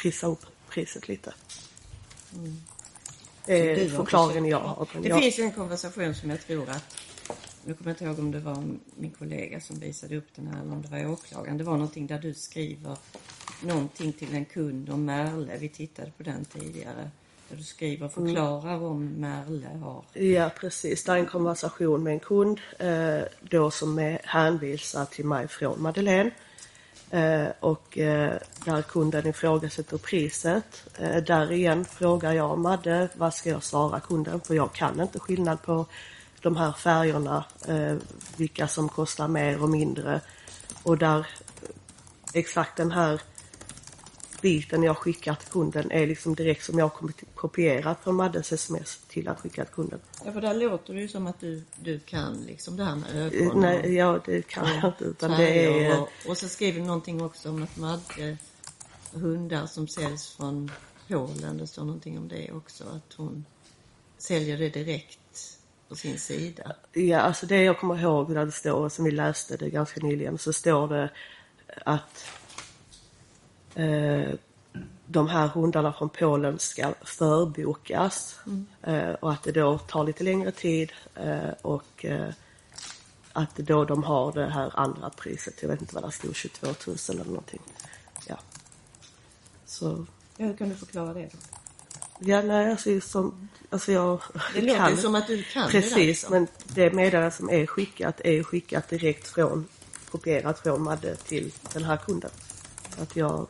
trissa upp priset lite. Det Mm. du är förklaringen jag har. Det jag, finns en konversation som jag tror att, nu kommer jag inte ihåg om det var min kollega som visade upp den här eller om det var åklagaren. Det var någonting där du skriver någonting till en kund om Merle. Vi tittade på den tidigare. Där du skriver och förklarar om Merle har... Ja precis, det är en konversation med en kund eh, då som är hänvisad till mig från Madeleine. Eh, och eh, där kunden ifrågasätter priset. Eh, där igen frågar jag Madde, vad ska jag svara kunden? För jag kan inte skillnad på de här färgerna, eh, vilka som kostar mer och mindre. Och där exakt den här biten jag skickar till kunden är liksom direkt som jag har kopierat från Maddes sms till att skicka till kunden. Ja, för där låter det ju som att du, du kan liksom det här med Eh, ögon Nej, ja, det kan jag inte. Utan det är, och, och så skriver du någonting också om att Madde hundar som säljs från Polen, det står någonting om det också, att hon säljer det direkt på sin sida. ja, alltså det jag kommer ihåg där det står, som vi läste det ganska nyligen, så står det att de här hundarna från Polen ska förbokas eh, och att det då tar lite längre tid eh, och eh, att då de har det här andra priset, jag vet inte vad det stod, 22 000 eller någonting. Ja. Så, Ja, Hur kan du förklara det då? ja nej alltså, som, alltså jag Det låter kan ju som att du kan det Precis, liksom. men det meddelande som är skickat är skickat direkt från, kopierat från Madde till den här kunden. Att jag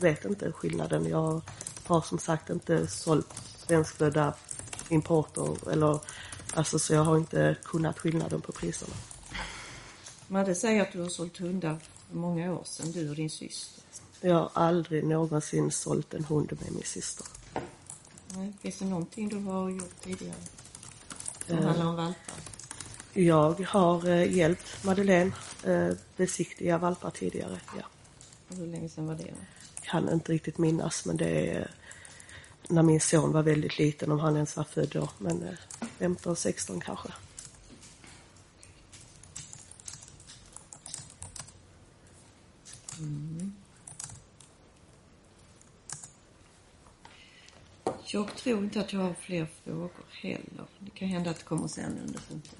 vet inte skillnaden. Jag har som sagt inte sålt svenskfödda importer eller alltså så jag har inte kunnat skillnaden på priserna. Madde säger att du har sålt hundar för många år sedan, du och din syster. Jag har aldrig någonsin sålt en hund med min syster. Nej, Finns det någonting du har gjort tidigare? Som Eh. handlar om valpar? Jag har eh, hjälpt Madeleine eh, besiktiga valpar tidigare, ja. Och Hur länge sedan var det? då? Kan inte riktigt minnas men det är när min son var väldigt liten, om han ens var född då, men eh, 15, 16 kanske. Jag tror inte att jag har fler frågor heller. Det kan hända att det kommer sen under punkten.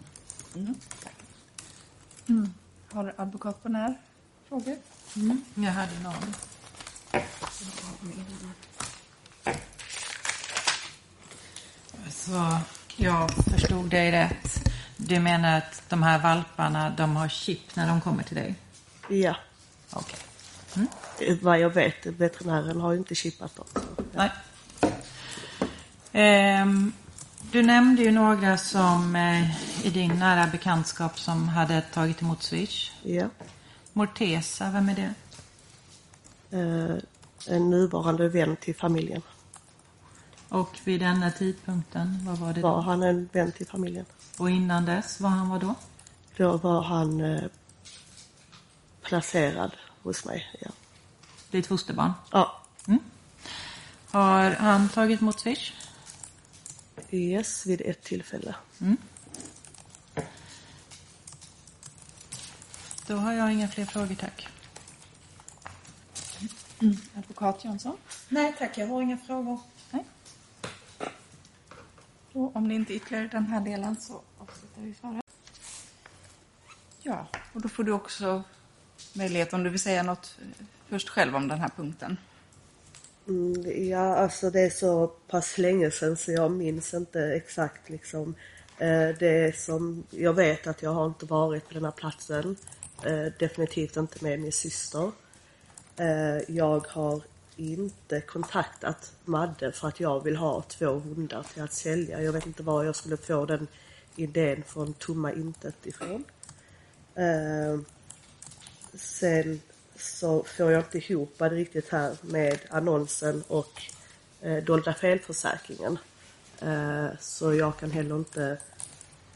Mm. Har advokat på när frågor? Jag hade någon. Så jag förstod dig rätt. Du menar att de här valparna, de har chip när de kommer till dig? Ja, Okej. eh, vad jag vet, veterinären har ju inte chippat dem. Ja. Nej. Ehm, du nämnde ju några som eh, i din nära bekantskap som hade tagit emot Swish. ja. Mortesa, vem är det? Eh, en nuvarande vän till familjen. Och vid denna tidpunkten, vad var det Var då? han en vän till familjen? Och innan dess, vad han var då? Då var han eh, placerad hos mig. Ja. Ditt fosterbarn. ja. Har han tagit emot Swish? Yes, vid ett tillfälle. Då har jag inga fler frågor, tack. Advokat Jönsson? Nej tack, jag har inga frågor. Nej. Då, om det inte är ytterligare den här delen så avslutar vi före. Ja, och då får du också möjlighet om du vill säga något först själv om den här punkten. Mm, ja, alltså det är så pass länge sedan så jag minns inte exakt liksom. Eh, det som, jag vet att jag har inte varit på den här platsen. Eh, definitivt inte med min syster. Eh, jag har inte kontaktat Madde för att jag vill ha två hundar till att sälja. Jag vet inte var jag skulle få den idén från tomma intet ifrån. Eh, sen så får jag inte ihop det riktigt här med annonsen och eh, dolda felförsäkringen. Eh, så jag kan heller inte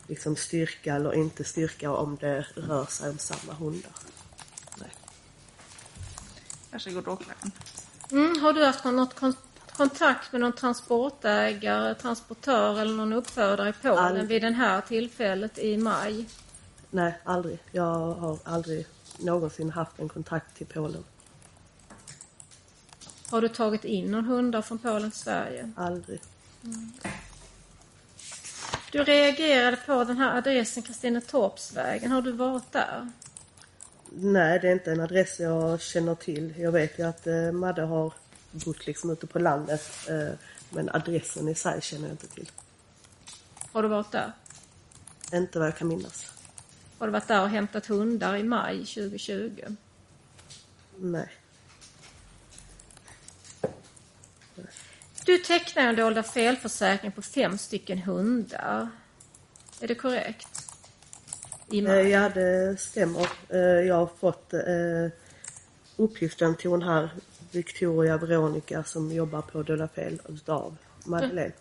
liksom styrka eller inte styrka om det rör sig om samma hundar. Varsågod åklagaren. Mm, har du haft något kon- kontakt med någon transportägare, transportör eller någon uppfödare i Polen Aldrig. vid det här tillfället i maj? Nej, aldrig. Jag har aldrig någonsin haft en kontakt till Polen. Har du tagit in någon hundar från Polen till Sverige? Aldrig. Du reagerade på den här adressen Kristinetorpsvägen. Har du varit där? Nej, det är inte en adress jag känner till. Jag vet ju att eh, Madde har bott liksom ute på landet. Eh, men adressen i sig känner jag inte till. Har du varit där? Inte vad jag kan minnas. Har du varit där och hämtat hundar i maj 2020? Nej. Du tecknade en dolda felförsäkring på fem stycken hundar. Är det korrekt? I Eh, maj? Ja, det stämmer. Eh, Jag har fått eh, uppgiften till hon här Victoria Veronica som jobbar på Döda Fel utav Madeleine.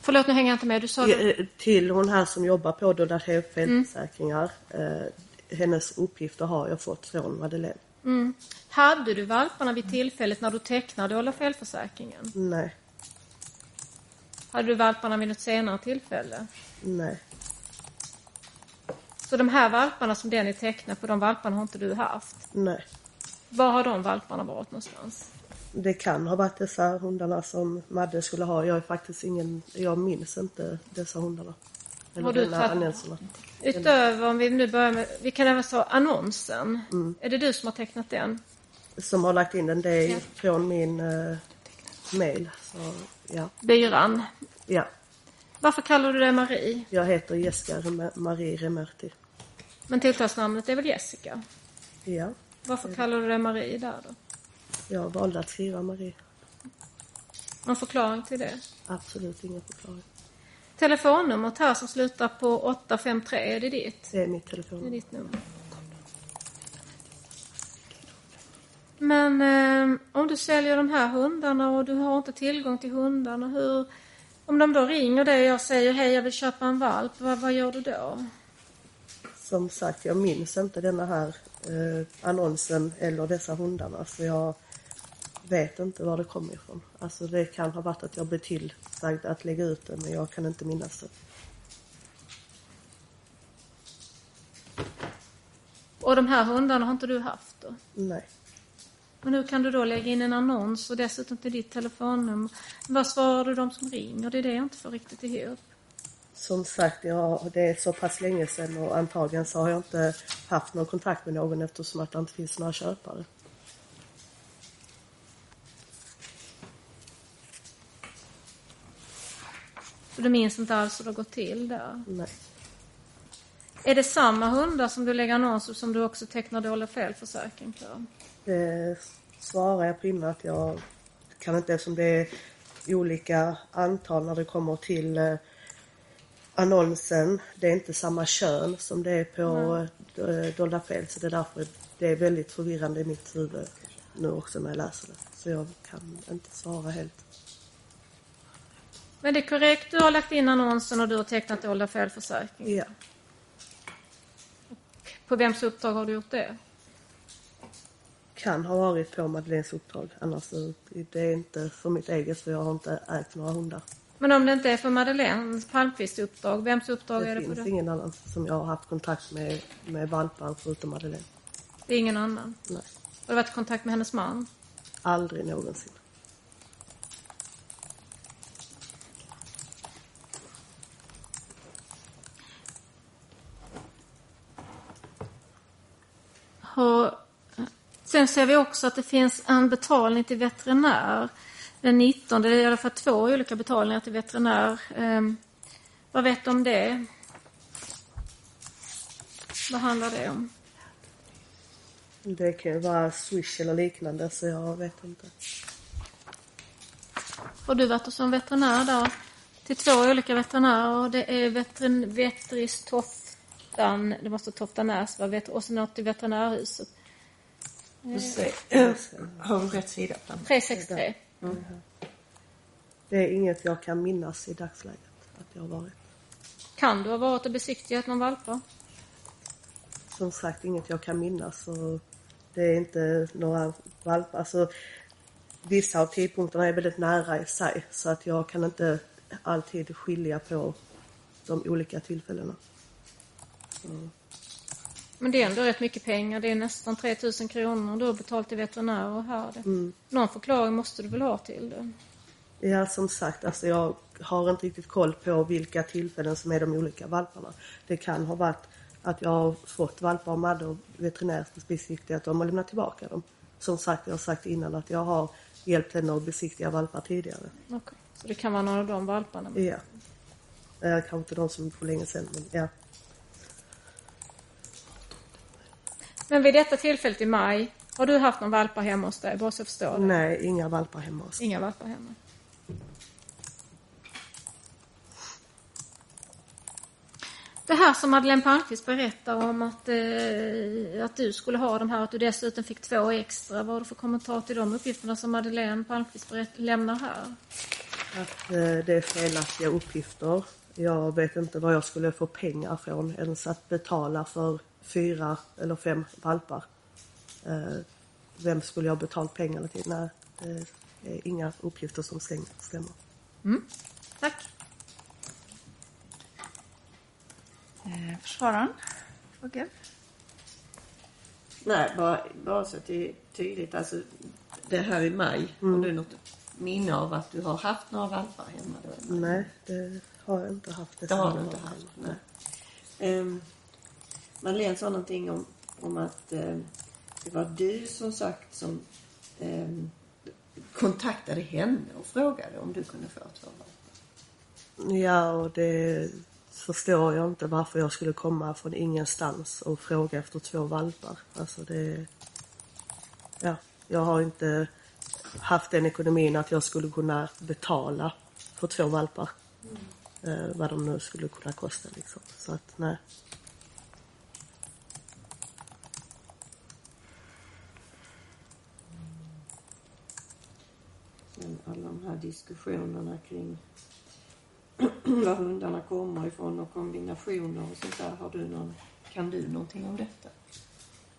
Förlåt, nu hänger jag inte med. Du sa det. Till hon här som jobbar på Döda Fel felförsäkringar. Eh, hennes uppgifter har jag fått från Madeleine. Mm. Hade du valparna vid tillfället när du tecknade dolda felförsäkringen? Nej, Hade du valparna vid något senare tillfälle? nej, Så de här valparna som den är tecknad på, de valparna har inte du haft? nej. Var har de valparna varit någonstans? Det kan ha varit dessa hundarna som Madde skulle ha. Jag är faktiskt ingen, jag minns inte dessa hundarna. Eller Har du tagit-. Utöver, om vi nu börjar med, vi kan även ta annonsen. Mm. Är det du som har tecknat den? Som har lagt in den, det är från min uh, mail. Så, ja. Byran. ja, Varför kallar du dig Marie? jag heter Jessica Rem- Marie Remerti. Men tilltalsnamnet är väl Jessica? Ja, Varför kallar du dig Marie där då? jag valde att skriva Marie. Någon förklaring till det? Absolut ingen förklaring. Telefonnumret här som slutar på 853, är det ditt? Det är mitt Det är telefonnummer. ditt nummer. Men eh, om du säljer de här hundarna och du har inte tillgång till hundarna, hur... Om de då ringer dig och jag säger hej jag vill köpa en valp, vad, vad gör du då? Som sagt, jag minns inte denna här eh, annonsen eller dessa hundarna. Så jag vet inte var det kommer ifrån. Alltså det kan ha varit att jag blev tillsagd att lägga ut det men jag kan inte minnas det. Och de här hundarna har inte du haft då? Nej. Men hur kan du då lägga in en annons och dessutom till ditt telefonnummer? Vad svarar du de som ringer? Det är det jag inte får riktigt ihop. Som sagt, jag, det är så pass länge sedan och antagligen så har jag inte haft någon kontakt med någon eftersom att det inte finns några köpare. Så du minns inte alls hur det har gått till där? Nej. Är det samma hundar som du lägger annonser som du också tecknar dålig felförsäkring på? Det svarar jag på innan att jag kan inte eftersom det är olika antal när det kommer till eh, annonsen. Det är inte samma kön som det är på eh, dolda fel så det är därför det är väldigt förvirrande i mitt huvud nu också när jag läser det. Så jag kan inte svara helt. Men det är korrekt, du har lagt in annonsen och du har tecknat dolda felförsäkring. Ja. På vems uppdrag har du gjort det? Kan ha varit på Madeleines uppdrag annars det är inte för mitt eget för jag har inte ägt några hundar. Men om det inte är för Madeleine Palmqvists uppdrag, vems uppdrag är Det det finns det? ingen annan som jag har haft kontakt med, med valpar förutom Madeleine. Det är ingen annan? Nej. Har du varit i kontakt med hennes man? Aldrig någonsin. Och sen ser vi också att det finns en betalning till veterinär. Den 19, det är i alla fall två olika betalningar till veterinär. Ehm, vad vet du om det? Vad handlar det om? Det kan ju vara Swish eller liknande så jag vet inte. Har du varit en veterinär där? Till två olika veterinärer. Det är vetrin, Vetris Toftan, det måste Toftanäs vara, vet- och så något i veterinärhuset. Har du rätt sida på den? 363. Det är inget jag kan minnas i dagsläget att jag har varit. Kan du ha varit och besiktigat någon valpar? Som sagt, inget jag kan minnas och det är inte några valpar. Alltså, vissa av tidpunkterna är väldigt nära i sig så att jag kan inte alltid skilja på de olika tillfällena. Men det är ändå rätt mycket pengar. Det är nästan 3000 kronor du har betalt till veterinär och här. Det. Någon förklaring måste du väl ha till det? Ja, som sagt, alltså jag har inte riktigt koll på vilka tillfällen som är de olika valparna. Det kan ha varit att jag har fått valpar av Madde och veterinärbesiktigat att de har lämnat tillbaka dem. Som sagt, jag har sagt innan att jag har hjälpt henne att besiktiga valpar tidigare. Okej. Så det kan vara någon av de valparna? Ja. Eh, kanske inte de som för länge sedan, men ja. Men vid detta tillfället i maj, har du haft någon valpar hemma hos dig? Bara så jag förstår det. Nej, inga valpar hemma hos Inga valpar hemma. Det här som Madeleine Palmqvist berättar om att, eh, att du skulle ha de här, att du dessutom fick två extra. Vad har du för kommentar till de uppgifterna som Madeleine Palmqvist lämnar här? att eh, det är felaktiga uppgifter. Jag vet inte vad jag skulle få pengar från ens att betala för fyra eller fem valpar. Eh, vem skulle jag betalt pengarna till? Nej, det är inga uppgifter som stäm- stämmer. Tack. Eh, försvararen? Frågor? Nej, bara, bara så att det är tydligt. Alltså, det här i maj, har du något minne av att du har haft några valpar hemma då? Nej, det har jag inte haft. Det har du inte haft? Nej. Um, Madeleine sa någonting om, om att ehm, det var du som sagt som ehm, kontaktade henne och frågade om du kunde få två valpar. Ja, och det förstår jag inte varför jag skulle komma från ingenstans och fråga efter två valpar. Alltså det... Ja, jag har inte haft den ekonomin att jag skulle kunna betala för två valpar. Eh, vad de nu skulle kunna kosta liksom. Så att nej. Sen alla de här diskussionerna kring var hundarna kommer ifrån och kombinationer och sånt där. Har du någon, kan du någonting om detta?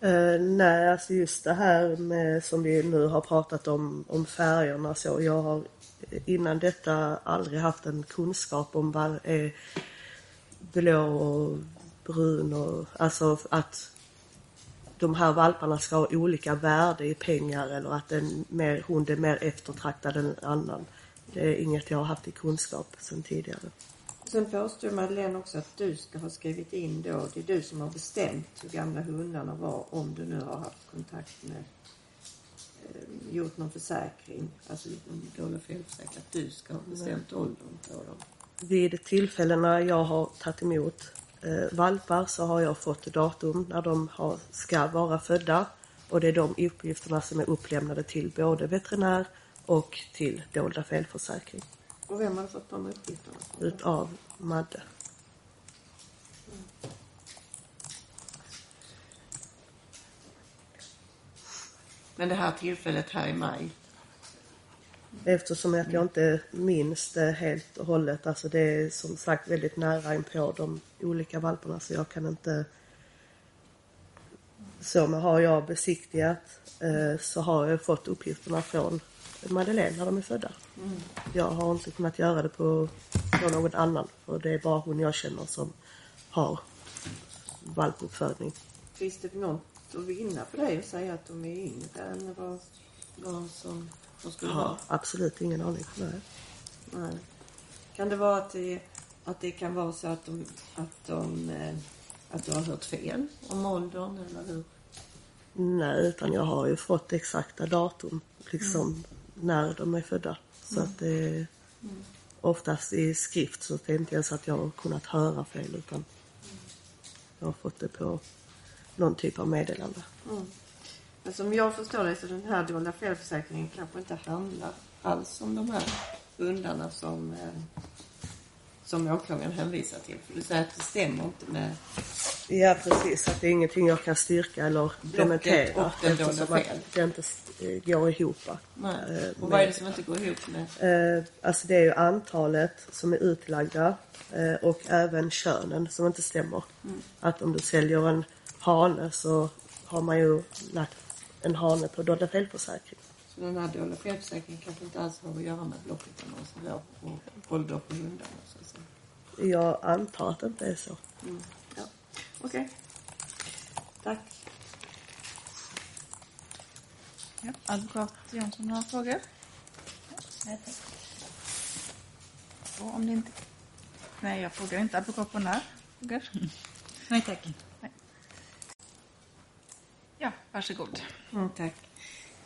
Uh, nej, alltså just det här med som vi nu har pratat om, om färgerna så. Jag har eh, innan detta aldrig haft en kunskap om vad är blå och brun och alltså att de här valparna ska ha olika värde i pengar eller att en mer, hund är mer eftertraktad än en annan. Det är inget jag har haft i kunskap sedan tidigare. Sen påstår Madeleine också att du ska ha skrivit in då, det är du som har bestämt hur gamla hundarna var om du nu har haft kontakt med, eh, gjort någon försäkring, alltså om dålig felförsäkring, att du ska ha bestämt åldern på dem. Vid tillfällena jag har tagit emot valpar så har jag fått datum när de har, ska vara födda och det är de uppgifterna som är upplämnade till både veterinär och till dolda felförsäkring Och vem har fått de uppgifterna? utav Madde. Men det här tillfället här i maj, Eftersom att jag inte minns det helt och hållet. Alltså det är som sagt väldigt nära inpå de olika valparna så jag kan inte... Så men har jag besiktigat eh, så har jag fått uppgifterna från Madeleine när de är födda. Jag har inte kunnat göra det på, på någon annan för det är bara hon jag känner som har valpuppfödning. finns det något att vinna för dig att säga att de är yngre än vad, vad som de skulle vara? absolut ingen aning. Nej. Nej. Kan det vara att det, att det kan vara så att, de, att, de, eh, att du har hört fel om åldern eller hur? Nej, utan jag har ju fått exakta datum liksom när de är födda. Så att det är oftast i skrift så det är inte ens att jag har kunnat höra fel utan jag har fått det på någon typ av meddelande. Mm. Men som jag förstår det så den här dolda felförsäkringen kanske inte handlar alls om de här hundarna som, eh, som åklagaren hänvisar till. För du säger att det stämmer inte med Ja precis, att det är ingenting jag kan styrka eller dementera. och den dolda att det inte går ihop. Nej. Eh, Och vad är det som inte går ihop med? Eh, alltså det är ju antalet som är utlagda eh, och även könen som inte stämmer. Att om du säljer en hane så har man ju lagt en hane på dolda felförsäkring. Så den här dolda felförsäkringen kanske inte alls har att göra med blockytorna och så där, och ålder på hundarna. Så att säga. Jag antar att det inte är så. Mm. Ja. Okej. Tack. Ja, advokat Jansson har frågor? Nej, tack. Och om det inte... Nej, jag frågar inte advokat på när. Frågor? Nej tack. Ja, varsågod. Mm, tack.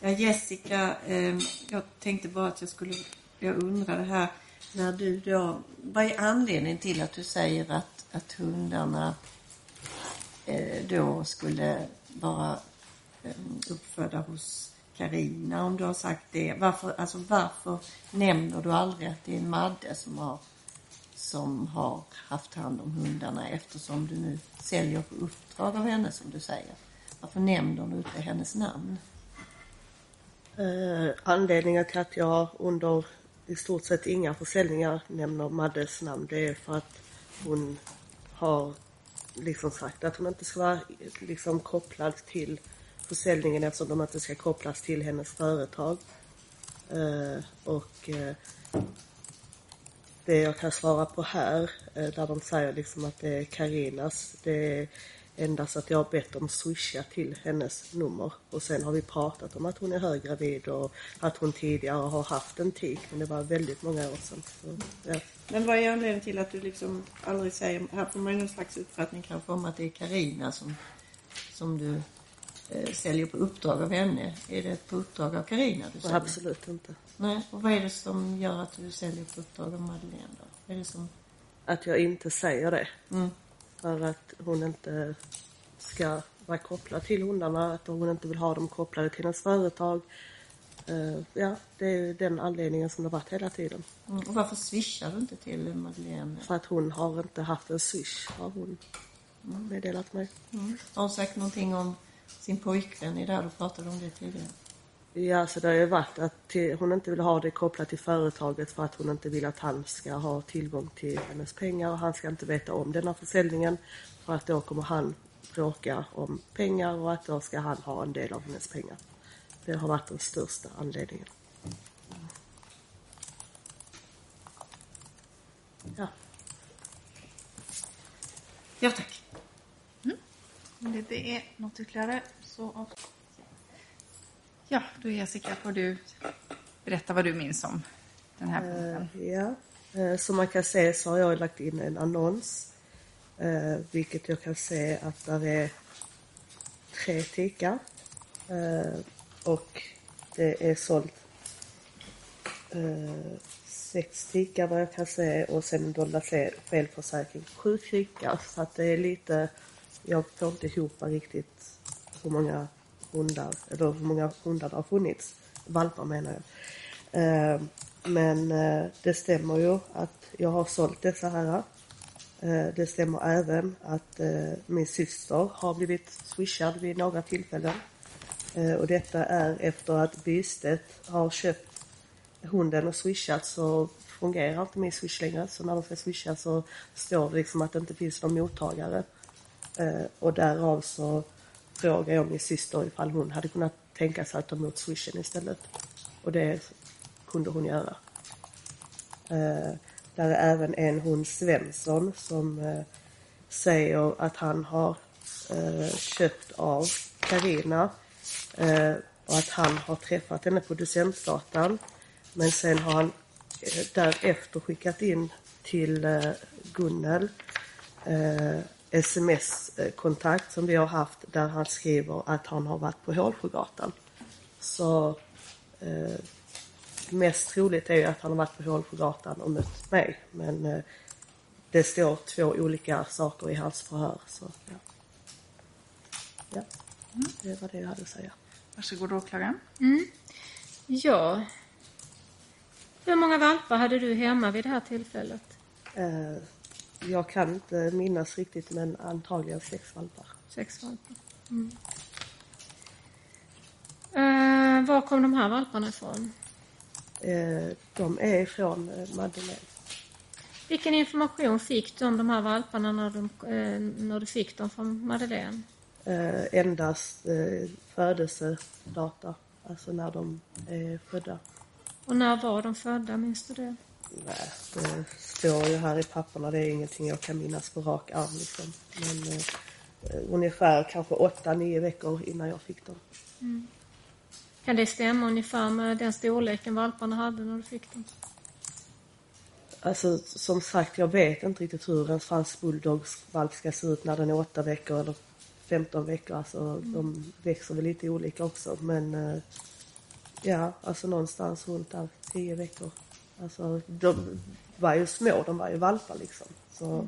Ja, Jessica, eh, jag tänkte bara att jag skulle... Jag undrar det här när du då... Vad är anledningen till att du säger att, att hundarna eh, då skulle vara eh, uppfödda hos Karina om du har sagt det. Varför, alltså varför nämner du aldrig att det är Madde som har, som har haft hand om hundarna eftersom du nu säljer på uppdrag av henne som du säger? Varför nämner du inte hennes namn? Eh, anledningen till att jag under i stort sett inga försäljningar nämner Maddes namn det är för att hon har liksom sagt att hon inte ska vara liksom kopplad till försäljningen eftersom de inte ska kopplas till hennes företag. Eh, och eh, det jag kan svara på här, eh, där de säger liksom att det är Karinas, det är endast att jag har bett dem swisha till hennes nummer och sen har vi pratat om att hon är höggravid och att hon tidigare har haft en tik men det var väldigt många år sedan. Så, ja. Men vad är anledningen till att du liksom aldrig säger, här får man ju någon slags uppfattning kanske om att det är Karina som, som du eh, säljer på uppdrag av henne. Är det på uppdrag av Karina du säljer? Absolut inte. Nej, och vad är det som gör att du säljer på uppdrag av Madeleine då? Vad är det som... Att jag inte säger det. Mm. För att hon inte ska vara kopplad till hundarna, att hon inte vill ha dem kopplade till hennes företag. Eh, ja, det är den anledningen som det har varit hela tiden. Mm. Och varför swishar du inte till Madeleine? För att hon har inte haft en swish, har hon meddelat mig. Mm. Har hon sagt någonting om sin pojkvän i det här? Du pratade om det tidigare. Ja, så det har ju varit att hon inte vill ha det kopplat till företaget för att hon inte vill att han ska ha tillgång till hennes pengar och han ska inte veta om denna försäljningen för att då kommer han bråka om pengar och att då ska han ha en del av hennes pengar. Det har varit den största anledningen. Ja. Ja, tack. Om det inte är något ytterligare så... Ja, då Jessica får du berätta vad du minns om den här punkten. Eh, ja. Eh, som man kan se så har jag lagt in en annons. Eh, vilket jag kan se att där är tre tikar. Och det är sålt sex tikar vad jag kan se och sen dolda felförsäkring sju tikar. Så att det är lite, jag får inte ihop riktigt hur många hundar, eller hur många hundar det har funnits. Valpar menar jag. Eh, men eh, det stämmer ju att jag har sålt dessa här. Eh, det stämmer även att eh, min syster har blivit swishad vid några tillfällen. Eh, och detta är efter att Bystedt har köpt hunden och swishat så fungerar inte min swish längre. Så när de ska swisha så står det liksom att det inte finns någon mottagare. Eh, och därav så frågade jag min syster ifall hon hade kunnat tänka sig att ta emot swishen istället. Och det kunde hon göra. Eh, där är även en hund Svensson som eh, säger att han har eh, köpt av Karina eh, och att han har träffat henne på Docentgatan. Men sen har han eh, därefter skickat in till eh, Gunnel eh, sms-kontakt som vi har haft där han skriver att han har varit på Hålsjögatan. Så eh, mest troligt är ju att han har varit på Hålsjögatan och mött mig. Men eh, det står två olika saker i hans förhör. Så, ja. ja, det var det jag hade att säga. Varsågod åklagaren. Ja. Hur många valpar hade du hemma vid det här tillfället? Eh, jag kan inte minnas riktigt men antagligen sex valpar. Sex valpar. Mm. Eh, var kom de här valparna ifrån? Eh, de är från eh, Madeleine. Vilken information fick du om de här valparna när, de, eh, när du fick dem från Madeleine? Eh, endast eh, födelsedata, alltså när de är födda. Och när var de födda, minns du det? Nej, det står ju här i papperna. Det är ingenting jag kan minnas på rak arm. Liksom. Men eh, ungefär kanske åtta, nio veckor innan jag fick dem. Kan det stämma ungefär med den storleken valparna hade när du fick dem? Alltså som sagt, jag vet inte riktigt hur en fransk bulldogsvalp ska se ut när den är åtta veckor eller 15 veckor. Alltså de växer väl lite olika också. Men eh, ja, alltså någonstans runt där, tio veckor. Alltså de var ju små, de var ju valpar liksom. Så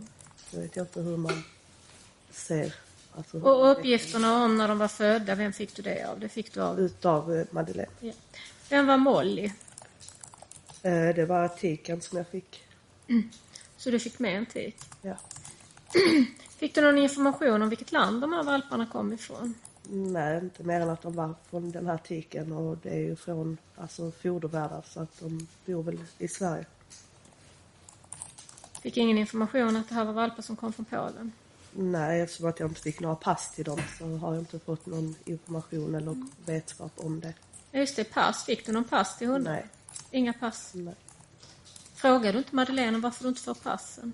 jag vet inte hur man ser. Alltså, Och uppgifterna om när de var födda, vem fick du det av? Det fick du av... Utav eh, Madeleine. Ja. Vem var Molly? Eh, det var tiken som jag fick. Så du fick med en tik. Ja. Fick du någon information om vilket land de här valparna kom ifrån? Nej, inte mer än att de var från den här tiken och det är ju från alltså, fodervärdar så att de bor väl i Sverige. Fick ingen information att det här var valpar som kom från Polen? Nej, eftersom att jag inte fick några pass till dem så har jag inte fått någon information eller vetskap om det. Just det, pass. Fick du någon pass till hundar? Nej, Inga pass. nej. Frågade du inte Madeleine varför du inte får passen?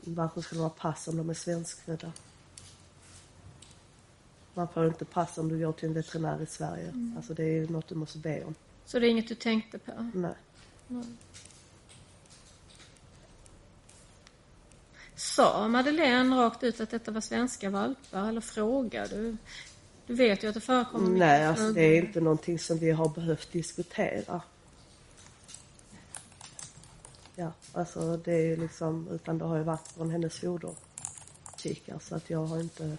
Varför ska de ha pass om de är svenskfödda? Man får inte pass om du går till en veterinär i Sverige. Mm. Alltså det är något du måste be om. Så det är inget du tänkte på? Nej. Sa Madeleine rakt ut att detta var svenska valpar eller frågade du? Du vet ju att det förekommer Nej, alltså det är inte någonting som vi har behövt diskutera. Ja, alltså det är liksom, utan det har ju varit från hennes fodertikar så att jag har inte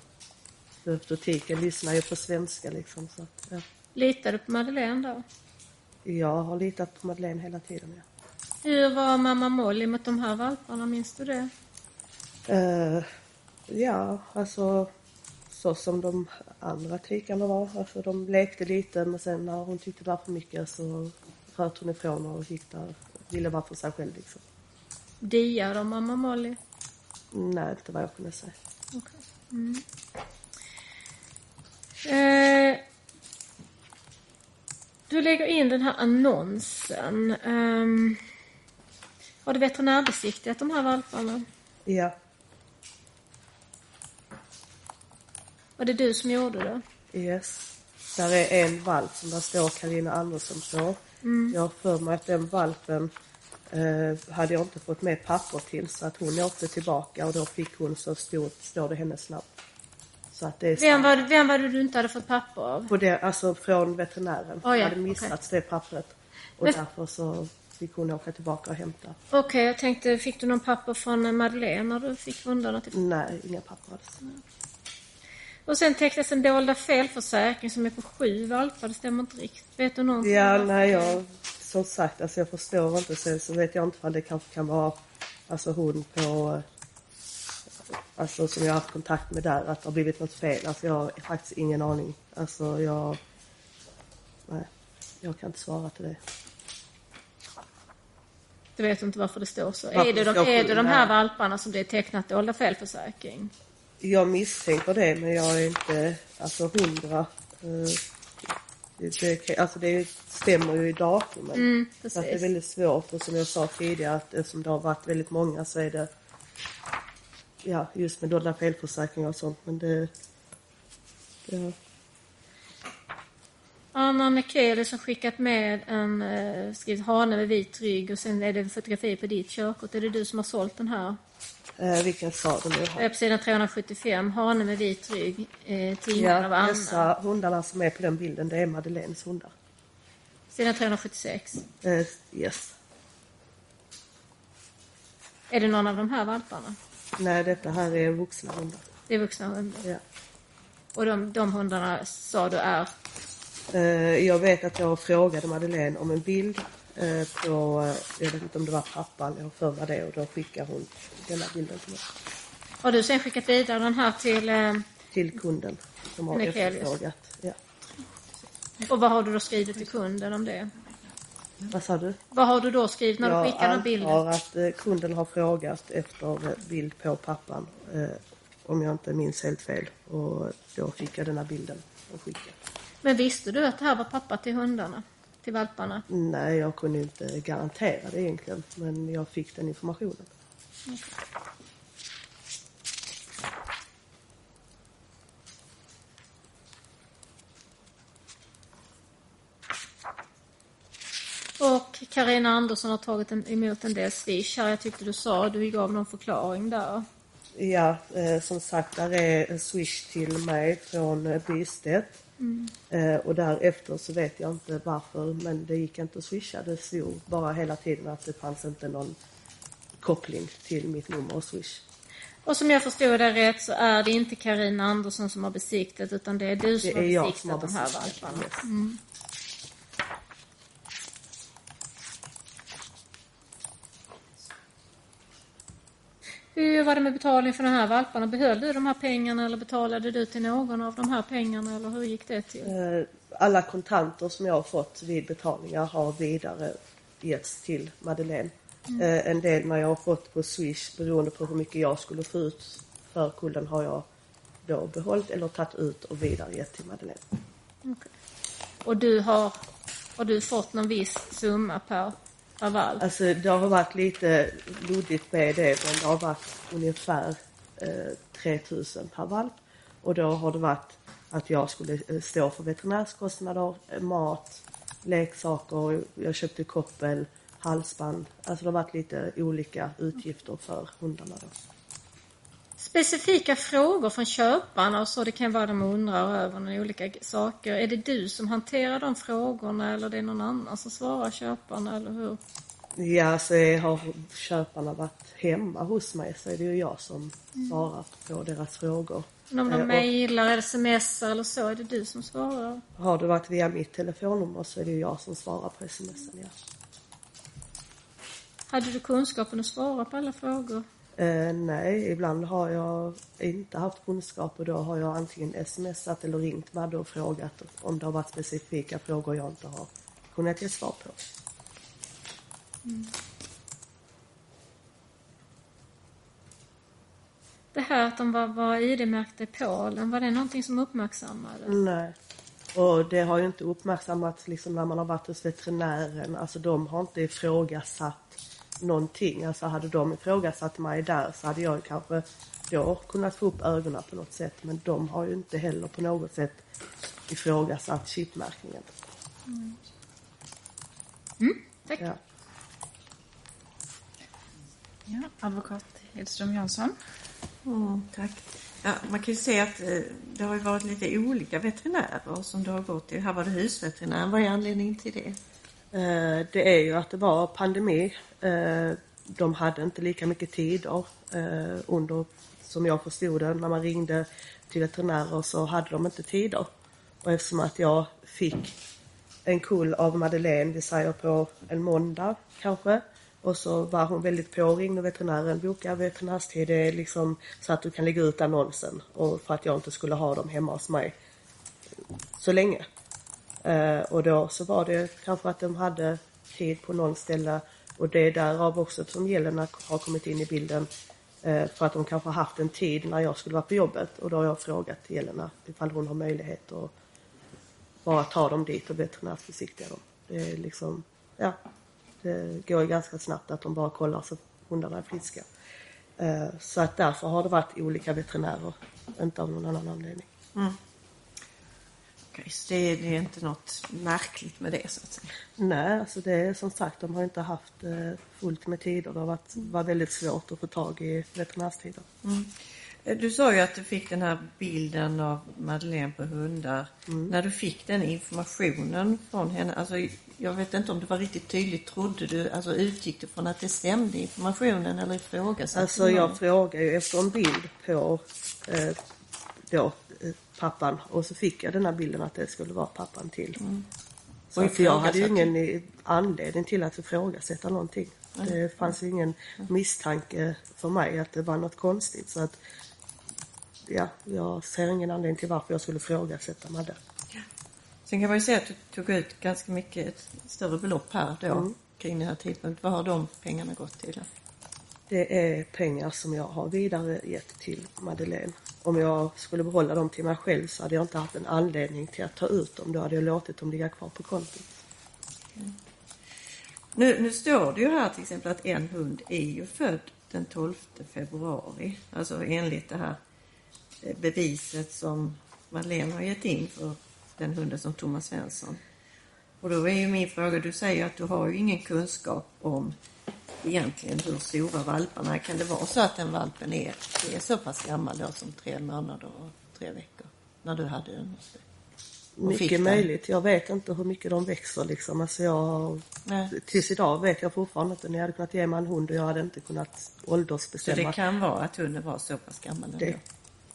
behövt och tiken lyssnar ju på svenska liksom så ja. Litar du på Madeleine då? Jag har litat på Madeleine hela tiden, ja. Hur var mamma Molly mot de här valparna, minns du det? Eh, ja, alltså så som de andra tikarna var. Alltså de lekte lite men sen när hon tyckte det var för mycket så röt hon ifrån och gick där, ville vara för sig själv liksom. Diar de mamma Molly? Nej, inte vad jag kunde säga. Okej. Mm. Eh, du lägger in den här annonsen. Ehm, har du veterinärbesiktigat de här valparna? Ja, Var det du som gjorde det? yes. Där är en valp som där står Karina Andersson på. Jag har för mig att den valpen eh, hade jag inte fått med papper till så att hon åkte tillbaka och då fick hon så stort, står det hennes namn. Så att det är Vem var, vem var det du inte hade fått papper av? På det, alltså från veterinären. Oh, ja, hade missats det pappret. Och Men- därför så fick hon åka tillbaka och hämta. Okej, jag tänkte, fick du någon papper från Madeleine när du fick hundarna till... Nej, inga papper alls. Och sen tecknas en dolda felförsäkring som är på sju valpar, det stämmer inte riktigt. Vet du någonting? Ja, nej, jag, som sagt, alltså jag förstår inte. Sen så vet jag inte vad det kanske kan vara, alltså hon på, alltså som jag har haft kontakt med där, att det har blivit något fel. Alltså jag har faktiskt ingen aning. Alltså jag, nej, jag kan inte svara till det. Du vet inte varför det står så. Varför är det, de, är det de här valparna som det är tecknat dolda felförsäkring? Jag misstänker det, men jag är inte alltså hundra. eh, Det, alltså det stämmer ju i datumen. Mm, så det är väldigt svårt och som jag sa tidigare att eftersom det har varit väldigt många så är det ja, just med dolda felförsäkringar och sånt men det ja, Anna Nekeli som skickat med en eh, skrivit hane med vit rygg och sen är det fotografi på ditt körkort. Är det du som har sålt den här? eh, vilken sa du nu? Eh, På sidan 375, hane med vit rygg, eh, tidningen av Ja, Anna. dessa hundarna som är på den bilden det är Madeleines hundar. Sidan 376. Eh, yes. Är det någon av de här valparna? Nej, detta här är vuxna hundar. Det är vuxna hundar. Ja. Och de, de hundarna sa du är... Eh, jag vet att jag frågade Madeleine om en bild eh, på, eh, jag vet inte om det var pappan, jag för mig det och då skickade hon denna bilden till mig. Har du sen skickat vidare den här till... Till kunden som har Nekelius. efterfrågat. Ja. och vad har du då skrivit till kunden om det? Vad sa du? Vad har du då skrivit när du jag skickar den bilden? antar att eh, kunden har frågat efter eh, bild på pappan eh, om jag inte minns helt fel och då fick jag denna bilden och skickade. Men visste du att det här var pappa till hundarna? Till valparna? Nej, jag kunde inte garantera det egentligen men jag fick den informationen. Och Karina Andersson har tagit emot en del swish här. Jag tyckte du sa, du gav någon förklaring där. Ja, eh, som sagt, där är en swish till mig från eh, Bystedt. Eh, och därefter så vet jag inte varför, men det gick inte att swisha. Det stod bara hela tiden att det fanns inte någon koppling till mitt nummer och swish. Och som jag förstod det rätt så är det inte Karina Andersson som har besiktat utan det är du som Det har besiktat som har de här besiktat. valparna. Yes. Hur var det med betalning för de här valparna? Behöll du de här pengarna eller betalade du till någon av de här pengarna eller hur gick det till? Eh, Alla kontanter som jag har fått vid betalningar har vidare getts till Madeleine. Eh, En del när jag har fått på Swish beroende på hur mycket jag skulle få ut för kullen har jag då behållit eller tagit ut och vidare gett till Madeleine. Och du har, har du fått någon viss summa per, av allt? Alltså det har varit lite luddigt med det men det har varit ungefär eh, 3000 per valp. Och då har det varit att jag skulle eh, stå för veterinärskostnader, eh, mat, leksaker, jag köpte koppel, halsband. Alltså det har varit lite olika utgifter för hundarna då. Specifika frågor från köparna och så, det kan vara de undrar över några olika saker. Är det du som hanterar de frågorna eller är det någon annan som svarar köparna eller hur? Ja, så har köparna varit hemma hos mig så är det ju jag som svarar på deras frågor. Men om Eh, de och- mejlar eller smsar eller så, är det du som svarar? Har det varit via mitt telefonnummer så är det ju jag som svarar på smsen, ja. Hade du kunskapen att svara på alla frågor? Eh, nej, ibland har jag inte haft kunskap och då har jag antingen smsat eller ringt Madde och frågat om det har varit specifika frågor jag inte har kunnat ge svar på. Det här att de var, var ID-märkta i Polen, var det någonting som uppmärksammades? Nej. Och det har ju inte uppmärksammats liksom när man har varit hos veterinären. Alltså de har inte ifrågasatt någonting. Alltså hade de ifrågasatt mig där så hade jag kanske då kunnat få upp ögonen på något sätt. Men de har ju inte heller på något sätt ifrågasatt chipmärkningen. Tack. Ja. Ja, advokat Edström Jansson. Mm, tack. Ja, man kan ju se att eh, det har varit lite olika veterinärer som du har gått till. Här var det husveterinären. Vad är anledningen till det? Eh, det är ju att det var pandemi. Eh, de hade inte lika mycket tider eh, under, som jag förstod det, när man ringde till veterinärer så hade de inte tider. Och eftersom att jag fick en kull av Madeleine, vi säger på en måndag kanske, och så var hon väldigt på och ringde veterinären, boka veterinärstid, det är liksom så att du kan lägga ut annonsen och för att jag inte skulle ha dem hemma hos mig så länge. Eh, och då så var det kanske att de hade tid på någon ställe och det är därav också som Jelena har kommit in i bilden. Eh, för att de kanske har haft en tid när jag skulle vara på jobbet och då har jag frågat Jelena ifall hon har möjlighet att bara ta dem dit och veterinärbesiktiga dem. Det är liksom, ja, det går ju ganska snabbt att de bara kollar så hundarna är friska. Eh, så att därför har det varit olika veterinärer, inte av någon annan anledning. Mm så det är, det är inte något märkligt med det så att säga. Nej, alltså det är som sagt, de har inte haft eh, fullt med tider. Det har varit, var väldigt svårt att få tag i veterinärstider. Eh, Du sa ju att du fick den här bilden av Madeleine på hundar. När du fick den informationen från henne, alltså jag vet inte om det var riktigt tydligt, trodde du, alltså utgick du från att det stämde informationen eller ifrågasatte Alltså jag frågade ju efter en bild på eh, då, eh, pappan och så fick jag den här bilden att det skulle vara pappan till. Så Och att jag hade ju ingen anledning till att ifrågasätta någonting. Det fanns ju ingen misstanke för mig att det var något konstigt. Så att ja, jag ser ingen anledning till varför jag skulle ifrågasätta Madde. Sen kan man ju säga att du tog ut ganska mycket, ett större belopp här då, Mm. kring den här tidpunkten. Vad har de pengarna gått till? Då? Det är pengar som jag har vidare gett till Madeleine. Om jag skulle behålla dem till mig själv så hade jag inte haft en anledning till att ta ut dem. Då hade jag låtit dem ligga kvar på kontot. Mm. Nu, nu står det ju här till exempel att en hund är ju född den 12 februari. Alltså enligt det här eh, beviset som Madeleine har gett in för den hunden som Thomas Svensson. Och då är ju min fråga, du säger att du har ju ingen kunskap om egentligen hur stora valparna är. Kan det vara så att den valpen är, är så pass gammal då som tre månader och tre veckor? När du hade den Mycket möjligt. Jag vet inte hur mycket de växer liksom. Alltså jag, Nej. tills idag vet jag fortfarande inte när jag hade kunnat ge mig en hund och jag hade inte kunnat Så åldersbestämma. det kan vara att hunden var så pass gammal ändå? Det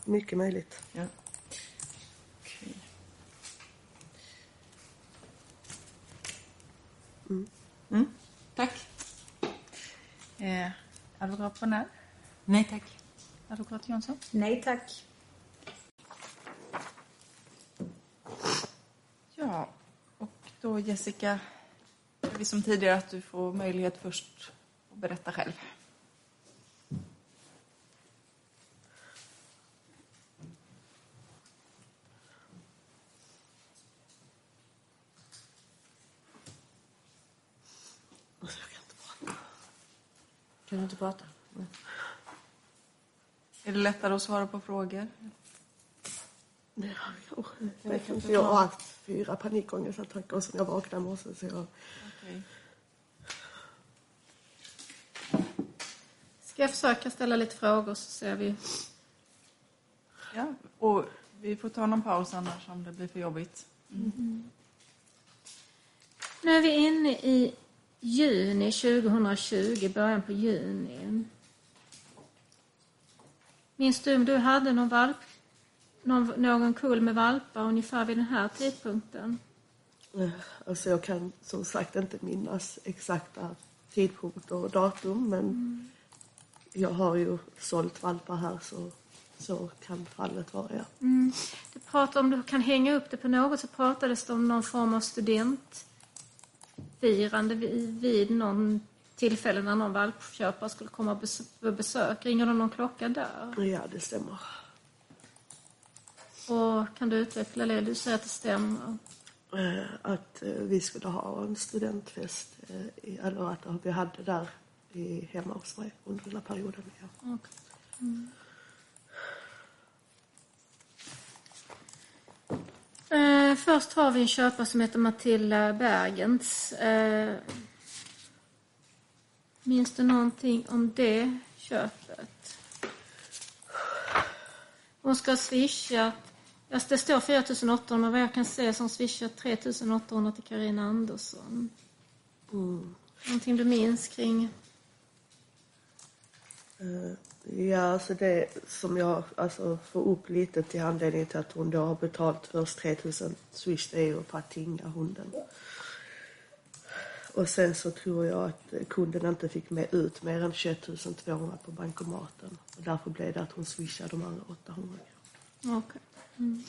mycket möjligt. Ja. Okej. Mm. Tack. Eh, advokat Bonell. Nej tack. Advokat Jansson. Nej tack. Ja, och då Jessica, är vi som tidigare att du får möjlighet först att berätta själv. Kan du inte prata? Är det lättare att svara på frågor? Ja, jag vet inte. Jag har haft fyra panikångestattacker sen jag vaknade i morse. Så jag, Okej. Ska jag försöka ställa lite frågor så ser vi. Ja, och vi får ta någon paus annars om det blir för jobbigt. Nu är vi inne i juni 2020, början på juni. Minns du om du hade någon, valp, någon, någon kull med valpar ungefär vid den här tidpunkten? eh, alltså jag kan som sagt inte minnas exakta tidpunkter och datum men jag har ju sålt valpar här så, så kan fallet vara ja. Mm. Du pratade om du kan hänga upp det på något så pratades det om någon form av studentfirande vid, vid någon tillfälle när någon valpköpare skulle komma på besök. Ringer det någon klocka där? Ja, det stämmer. Och kan du utveckla det? Du säger att det stämmer. Eh, att eh, vi skulle ha en studentfest, eh, eller att vi hade där i, hemma hos mig under den här perioden. Ja. Okej. Mm. Eh, först har vi en köpare som heter Matilda Bergens. Eh, minns du någonting om det köpet? Hon ska ha swishat. Det står 4 800 men vad jag kan se som swishat 3 800 till Karina Andersson. Mm. Någonting du minns kring? Eh, Ja, alltså det som jag alltså, får upp lite till anledningen till att hon då har betalt först 3000 swish, det är ju för att tinga hunden. Och sen så tror jag att kunden inte fick med ut mer än 21 200 på bankomaten. Och därför blev det att hon swishade de andra 800 Okej. Mm.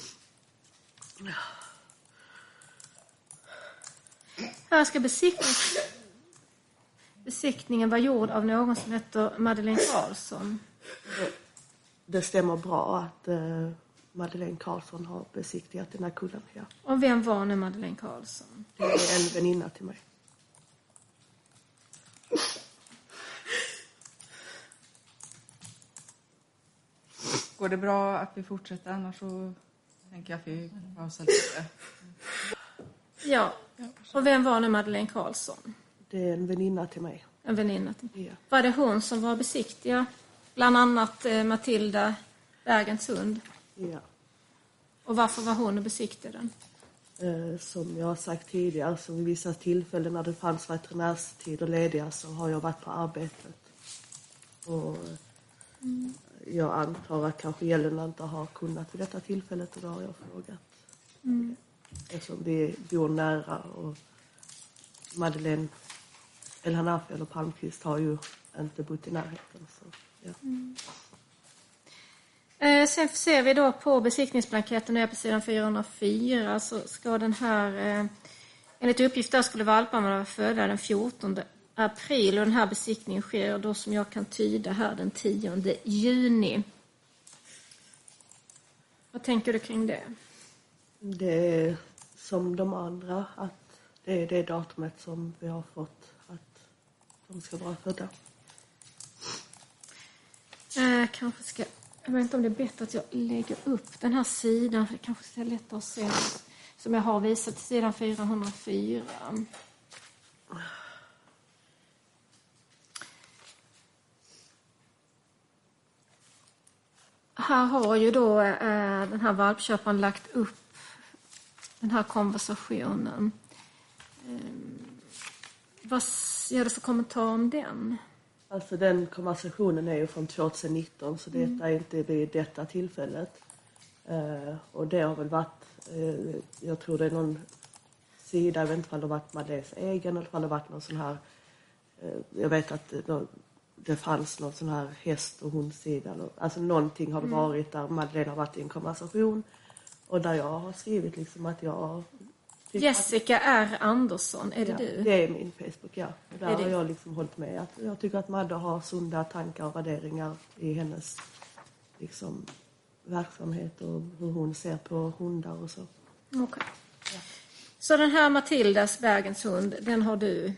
Här ska besiktnings... besiktningen vara gjord av någon som heter Madeleine Karlsson. Det stämmer bra att eh, Madeleine Karlsson har besiktigat den här kullen, ja. Och vem var nu Madeleine Karlsson? Det är en väninna till mig. Går det bra att vi fortsätter annars så tänker jag att vi pausar lite. Ja. Och vem var nu Madeleine Karlsson? Det är en väninna till mig. En väninna till Ja. Var det hon som var besiktiga? Bland annat eh, Matilda Bergens hund. ja. Och varför var hon och besiktigade den? Eh, som jag har sagt tidigare, så vid vissa tillfällen när det fanns veterinärstider lediga så har jag varit på arbetet. Och eh, jag antar att kanske Jelena inte har kunnat vid detta tillfället och då har jag frågat. Eftersom vi bor nära och Madeleine El Hanafi eller Palmqvist har ju inte bott i närheten. Så, ja. Eh, sen ser vi då på besiktningsblanketten, är på sidan 404, så ska den här, eh, enligt uppgift där skulle valparna vara födda den 14 april och den här besiktningen sker då som jag kan tyda här den 10 juni. Vad tänker du kring det? Det är som de andra, att det är det datumet som vi har fått att de ska vara födda. Jag kanske ska, jag vet inte om det är bättre att jag lägger upp den här sidan, för det kanske är lättare att se som jag har visat, sidan 404. Här har ju då eh, den här valpköparen lagt upp den här konversationen. Eh, vad gör du för kommentar om den? Alltså den konversationen är ju från 2019 så detta Mm. är inte vid detta tillfället. Eh, och det har väl varit, eh, jag tror det är någon sida, jag vet inte om det har varit Madeleines egen eller om det har varit någon sån här, eh, jag vet att det, det fanns någon sån här häst och hundsida. Alltså någonting har det Mm. varit där Madeleine har varit i en konversation och där jag har skrivit liksom att jag Jessica R. Andersson, är det ja, du? Det är min Facebook, ja. Där det- har jag liksom hållit med. Att jag tycker att Madde har sunda tankar och värderingar i hennes liksom, verksamhet och hur hon ser på hundar och så. Okej. Så den här Matildas Bergens hund, den har du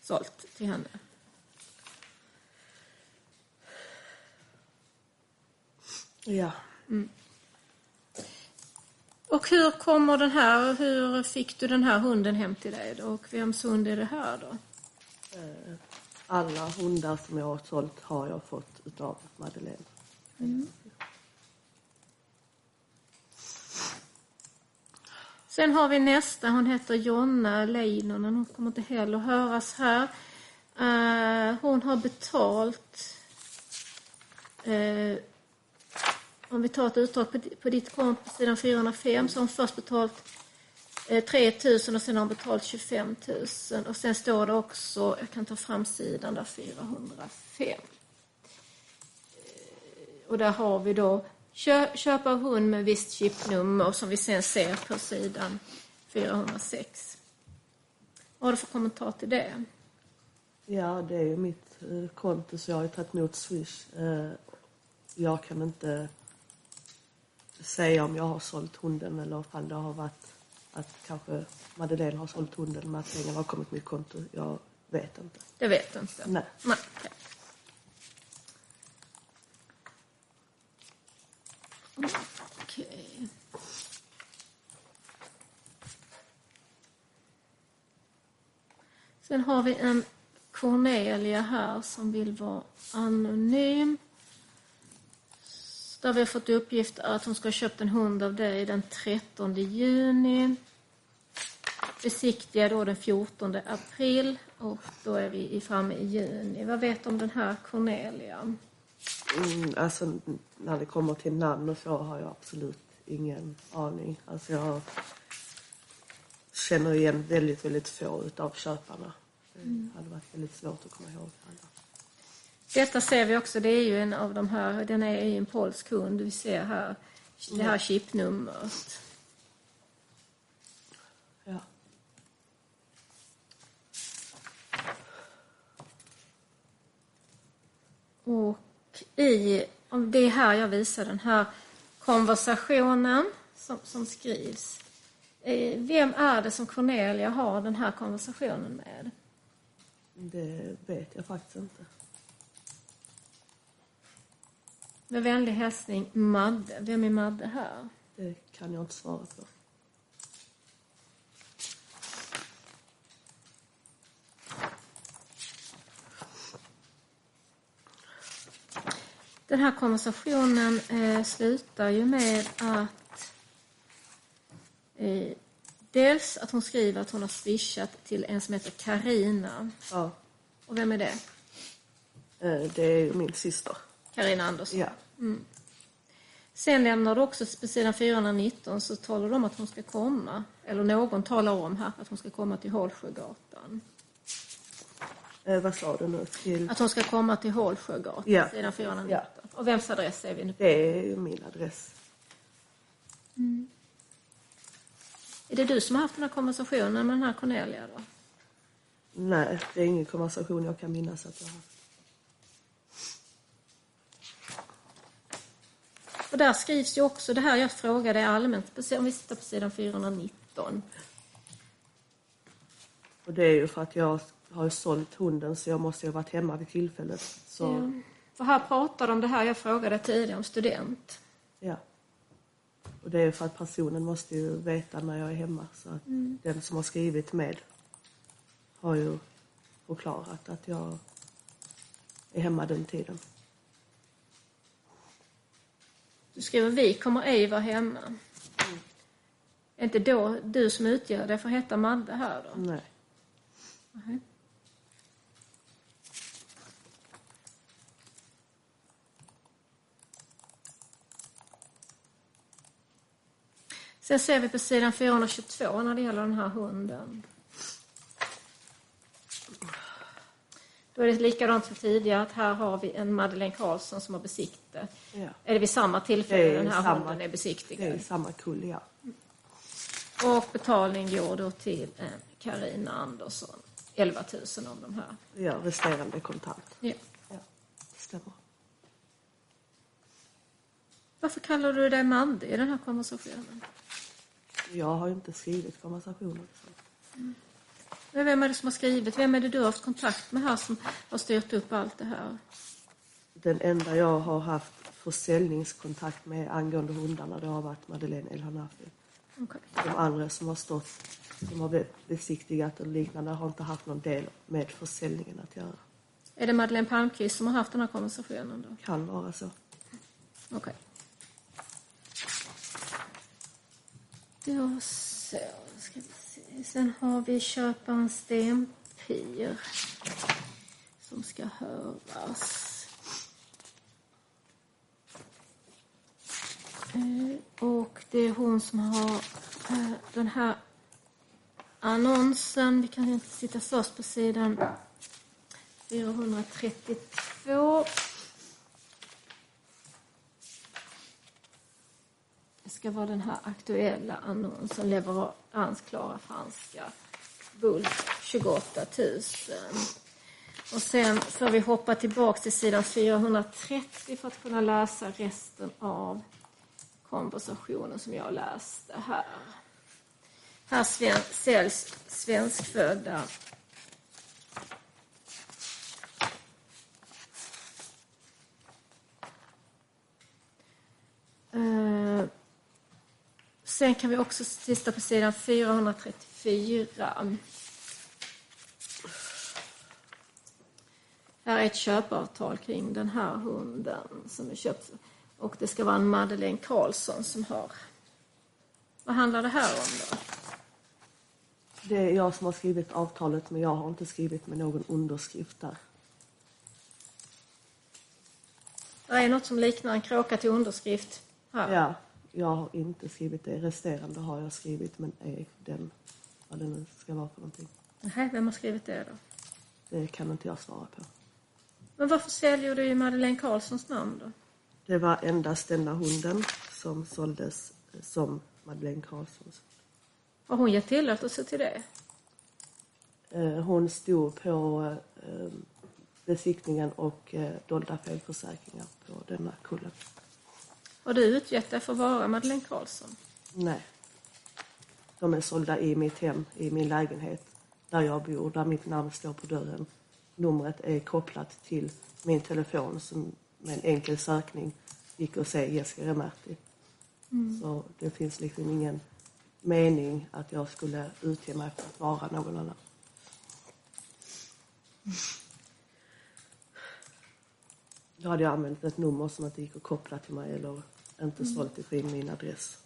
sålt till henne? Ja. Och hur kommer den här, hur fick du den här hunden hem till dig då? Och vems hund är det här då? Alla hundar som jag har sålt har jag fått utav Madeleine. Sen har vi nästa, hon heter Jonna Leinonen, hon kommer inte heller höras här. Eh, hon har betalt, eh, om vi tar ett utdrag på, på ditt konto på sidan 405, så har hon först betalt eh, 3 000 och sen har hon betalt 25 000. Och sen står det också, jag kan ta fram sidan där, 405. Eh, och där har vi då köp av hund med visst chipnummer som vi sen ser på sidan 406. Vad har du för kommentar till det? Ja, det är ju mitt eh, konto så jag har ju tagit emot Swish. Jag kan inte säga om jag har sålt hunden eller om det har varit att kanske Madeleine har sålt hunden men att pengarna har kommit mitt konto. Jag vet inte. Det vet du inte. Nej. Nej. Okej. Sen har vi en Cornelia här som vill vara anonym. Där vi har fått uppgift att hon ska ha köpt en hund av dig den 13 juni. Besiktiga då den 14 april och då är vi framme i juni. Vad vet du om den här Cornelia? Mm, alltså när det kommer till namn och så har jag absolut ingen aning. Alltså jag känner igen väldigt, väldigt få utav köparna. Det hade varit väldigt svårt att komma ihåg alla. Detta ser vi också, det är ju en av de här, den är ju en polsk hund. Vi ser här det här chipnumret. Ja. Och i, om det är här jag visar den här konversationen som, som skrivs. Eh, Vem är det som Cornelia har den här konversationen med? Det vet jag faktiskt inte. Med vänlig hälsning Madde. Vem är Madde här? Det kan jag inte svara på. Den här konversationen eh, slutar ju med att eh, dels att hon skriver att hon har swishat till en som heter Karina. Ja, Och vem är det? eh, det är ju min syster. Karina Andersson. Ja. Sen lämnar du också på sidan 419 så talar du om att hon ska komma, eller någon talar om här att hon ska komma till Hålsjögatan. Eh, vad sa du nu? Till... Att hon ska komma till Hålsjögatan, Ja. sidan 419. Ja. Och vems adress är vi nu på? Det är min adress. Är det du som har haft den här konversationen med den här Cornelia då? Nej, det är ingen konversation jag kan minnas att jag har haft. Och där skrivs ju också det här jag frågade allmänt, om vi sitter på sidan 419. Och det är ju för att jag har sålt hunden så jag måste ju ha varit hemma vid tillfället. Så Ja. För här pratar de om det här jag frågade tidigare om student. ja. Och det är ju för att personen måste ju veta när jag är hemma. Så att den som har skrivit med har ju förklarat att jag är hemma den tiden. Du skriver vi kommer ej vara hemma. Är inte då du som utgör det för heta Madde här då? Nej. Nej. Sen ser vi på sidan 422 när det gäller den här hunden. Då är det likadant som tidigare att här har vi en Madeleine Karlsson som har besiktat. Ja. Är det vid samma tillfälle den här samma- hunden är Det är besiktigad? samma kull, ja. Och betalning går då till eh, Karina Andersson. 11 000 av de här. Ja, resterande kontant. Ja. Ja, det stämmer. Varför kallar du dig Madde i den här konversationen? Jag har ju inte skrivit konversationen. Så. Men Vem är det som har skrivit? Vem är det du har haft kontakt med här som har styrt upp allt det här? Den enda jag har haft försäljningskontakt med angående hundarna det har varit Madeleine El Hanafi. Okej. De andra som har stått, som har be- besiktigat och liknande har inte haft någon del med försäljningen att göra. Är det Madeleine Palmqvist som har haft den här konversationen då? Kan vara så. Okej. Då så, ska vi. Sen har vi köparen Stenpir som ska höras. Eh, och det är hon som har eh, den här annonsen. Vi kan inte sitta först på sidan 432. Ska vara den här aktuella annonsen, Leverans Klara franska Bull 28 000. Och sen får vi hoppa tillbaka till sidan 430 för att kunna läsa resten av konversationen som jag läste här. Här sven säljs svenskfödda Eh, sen kan vi också titta på sidan 434. Här är ett köpavtal kring den här hunden som är köpt. Och det ska vara en Madeleine Karlsson som har... Vad handlar det här om då? Det är jag som har skrivit avtalet men jag har inte skrivit med någon underskrift där. Det är något som liknar en kråka till underskrift här. Ja, jag har inte skrivit det. Resterande har jag skrivit men är den, vad det nu ska vara för någonting. Nej, vem har skrivit det då? Det kan inte jag svara på. Men varför säljer du Madeleine Karlssons namn då? Det var endast denna hunden som såldes som Madeleine Karlssons. Har hon gett tillåtelse till det? Eh, Hon stod på eh, besiktningen och eh, dolda felförsäkringar på denna kullen. Har du utgett dig för att vara Madeleine Karlsson? Nej. De är sålda i mitt hem, i min lägenhet, där jag bor, där mitt namn står på dörren. Numret är kopplat till min telefon som med en enkel sökning gick att se Jessica Remerti. Så det finns liksom ingen mening att jag skulle utge mig för att vara någon annan. Då hade jag använt ett nummer som inte gick att koppla till mig eller inte sålt ifrån min adress.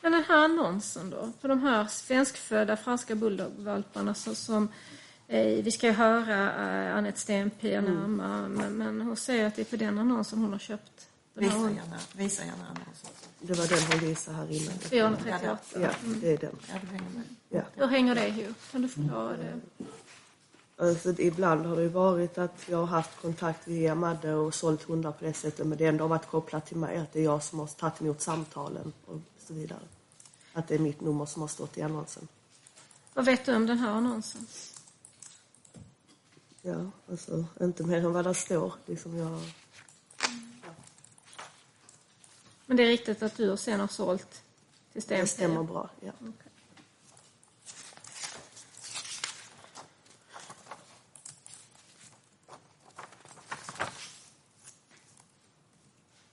Men den här annonsen då, på de här svenskfödda franska bulldogvalparna som, som eh, vi ska ju höra eh, Anette Stenpia närmare, men, men hon säger att det är på den annonsen hon har köpt Visa gärna, visa gärna annonsen. Det var den hon visade här innan. 438. Ja, det är den. Ja, du hänger med. Ja. Hur hänger det ihop? Kan du förklara det? Alltså, ibland har det varit att jag har haft kontakt via Madde och sålt hundar på det sättet men det ändå har varit kopplat till mig, att det är jag som har tagit emot samtalen och så vidare. Att det är mitt nummer som har stått i annonsen. Vad vet du om den här annonsen? Ja, alltså inte mer än vad det står. Liksom jag, Men det är riktigt att du sen har sålt till det stämmer bra, ja. Okej.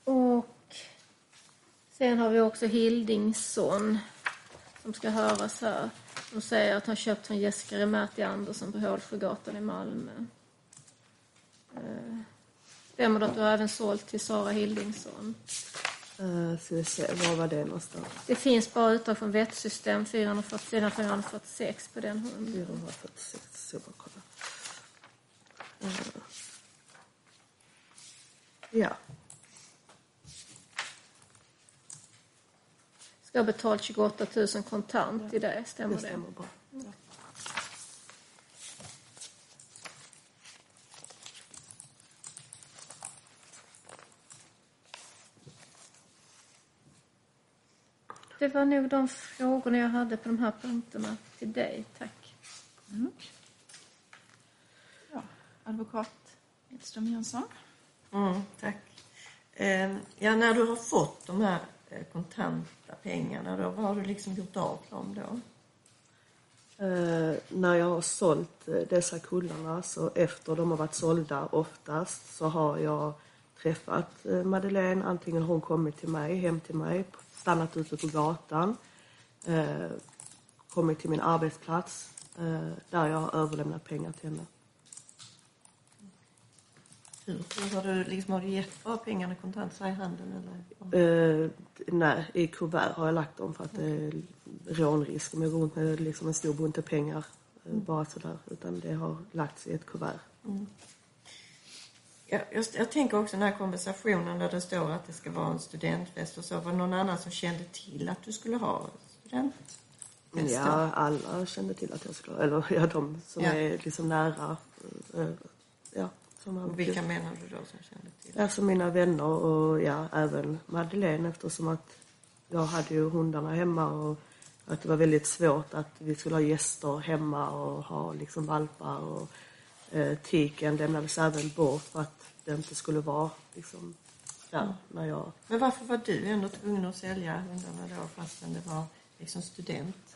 Och sen har vi också Hildingsson som ska höras här. De säger att han köpt från Jessica Remerti Andersson på Hålsjögatan i Malmö. Eh, Stämmer det att du har även sålt till Sara Hildingsson? Uh, ska vi se, var var det någonstans? Det finns bara utdrag från vettsystem 440, sidan 446 på den hunden. 446, så bara kolla. Eh, ja, Ska ha betalt 28 000 kontant i det, stämmer det det? stämmer bra. Det var nog de frågorna jag hade på de här punkterna till dig, tack. Ja, advokat Edström Jönsson. Mm, tack. Eh, ja, när du har fått de här Eh, kontanta pengarna, då, vad har du liksom gjort av dem då? Eh, när jag har sålt eh, dessa kullarna, så efter de har varit sålda oftast, så har jag träffat eh, Madeleine. Antingen har hon kommit till mig, hem till mig, stannat ute på gatan. eh, kommit till min arbetsplats eh, där jag har överlämnat pengar till henne. Hur Har du, liksom, har du gett bara pengarna kontant så i handen? Eller? Eh, nej, i kuvert har jag lagt dem för att det är rånrisk om jag går runt med liksom en stor bunte pengar eh, bara sådär. Utan det har lagts i ett kuvert. Jag, jag, jag tänker också den här konversationen där det står att det ska vara en studentfest och så. Var det någon annan som kände till att du skulle ha studentfest? Ja, alla kände till att jag skulle Eller ja, de som Ja. är liksom nära. eh, ja, som Och vilka menar du då som kände till? Alltså mina vänner och ja, även Madeleine eftersom att jag hade ju hundarna hemma och att det var väldigt svårt att vi skulle ha gäster hemma och ha liksom valpar och eh, tiken lämnades även bort för att det inte skulle vara liksom där när jag... Men varför var du ändå tvungen att sälja hundarna då fastän det var liksom student?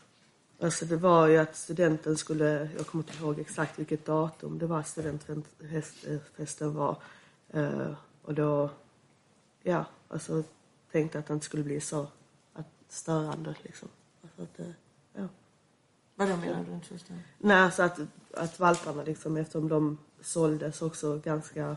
Alltså det var ju att studenten skulle, jag kommer inte ihåg exakt vilket datum det var studentfesten var. Eh, och då, ja, alltså tänkte att det inte skulle bli så att, störande liksom. Alltså att, eh, ja. Vad då menar du inte så stund? Nej, alltså att, att valparna liksom, eftersom de såldes också ganska...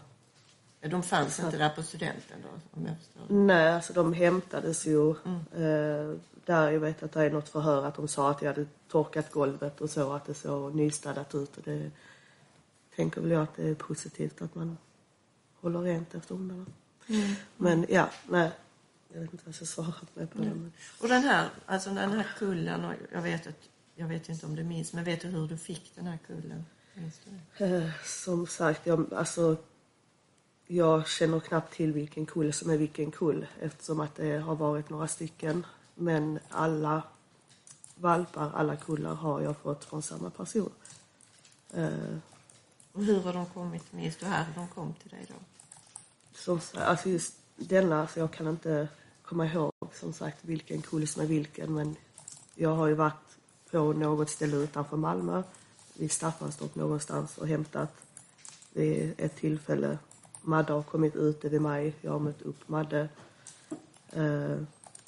De fanns inte där på studenten då, om jag förstår. Nej, alltså de hämtades ju. Eh, där jag vet att det är något förhör att de sa att jag hade torkat golvet och så, att det såg nystädat ut. Och det tänker väl jag att det är positivt att man håller rent efter hundarna. Men ja, nej. Jag vet inte vad jag ska svara på det. Men, Och den här, alltså den här kullen, och jag vet att, jag vet inte om du minns, men vet du hur du fick den här kullen? Eh, som sagt, jag, alltså, jag känner knappt till vilken kull som är vilken kull eftersom att det har varit några stycken. Men alla valpar, alla kullar har jag fått från samma person. Eh, Och hur har de kommit? Minns du här hur de kom till dig då? som, alltså just denna, så jag kan inte komma ihåg som sagt vilken kull som är vilken men jag har ju varit på något ställe utanför Malmö, vid Staffanstorp någonstans och hämtat vid ett tillfälle. Madde har kommit ute vid mig, jag har mött upp Madde. Eh,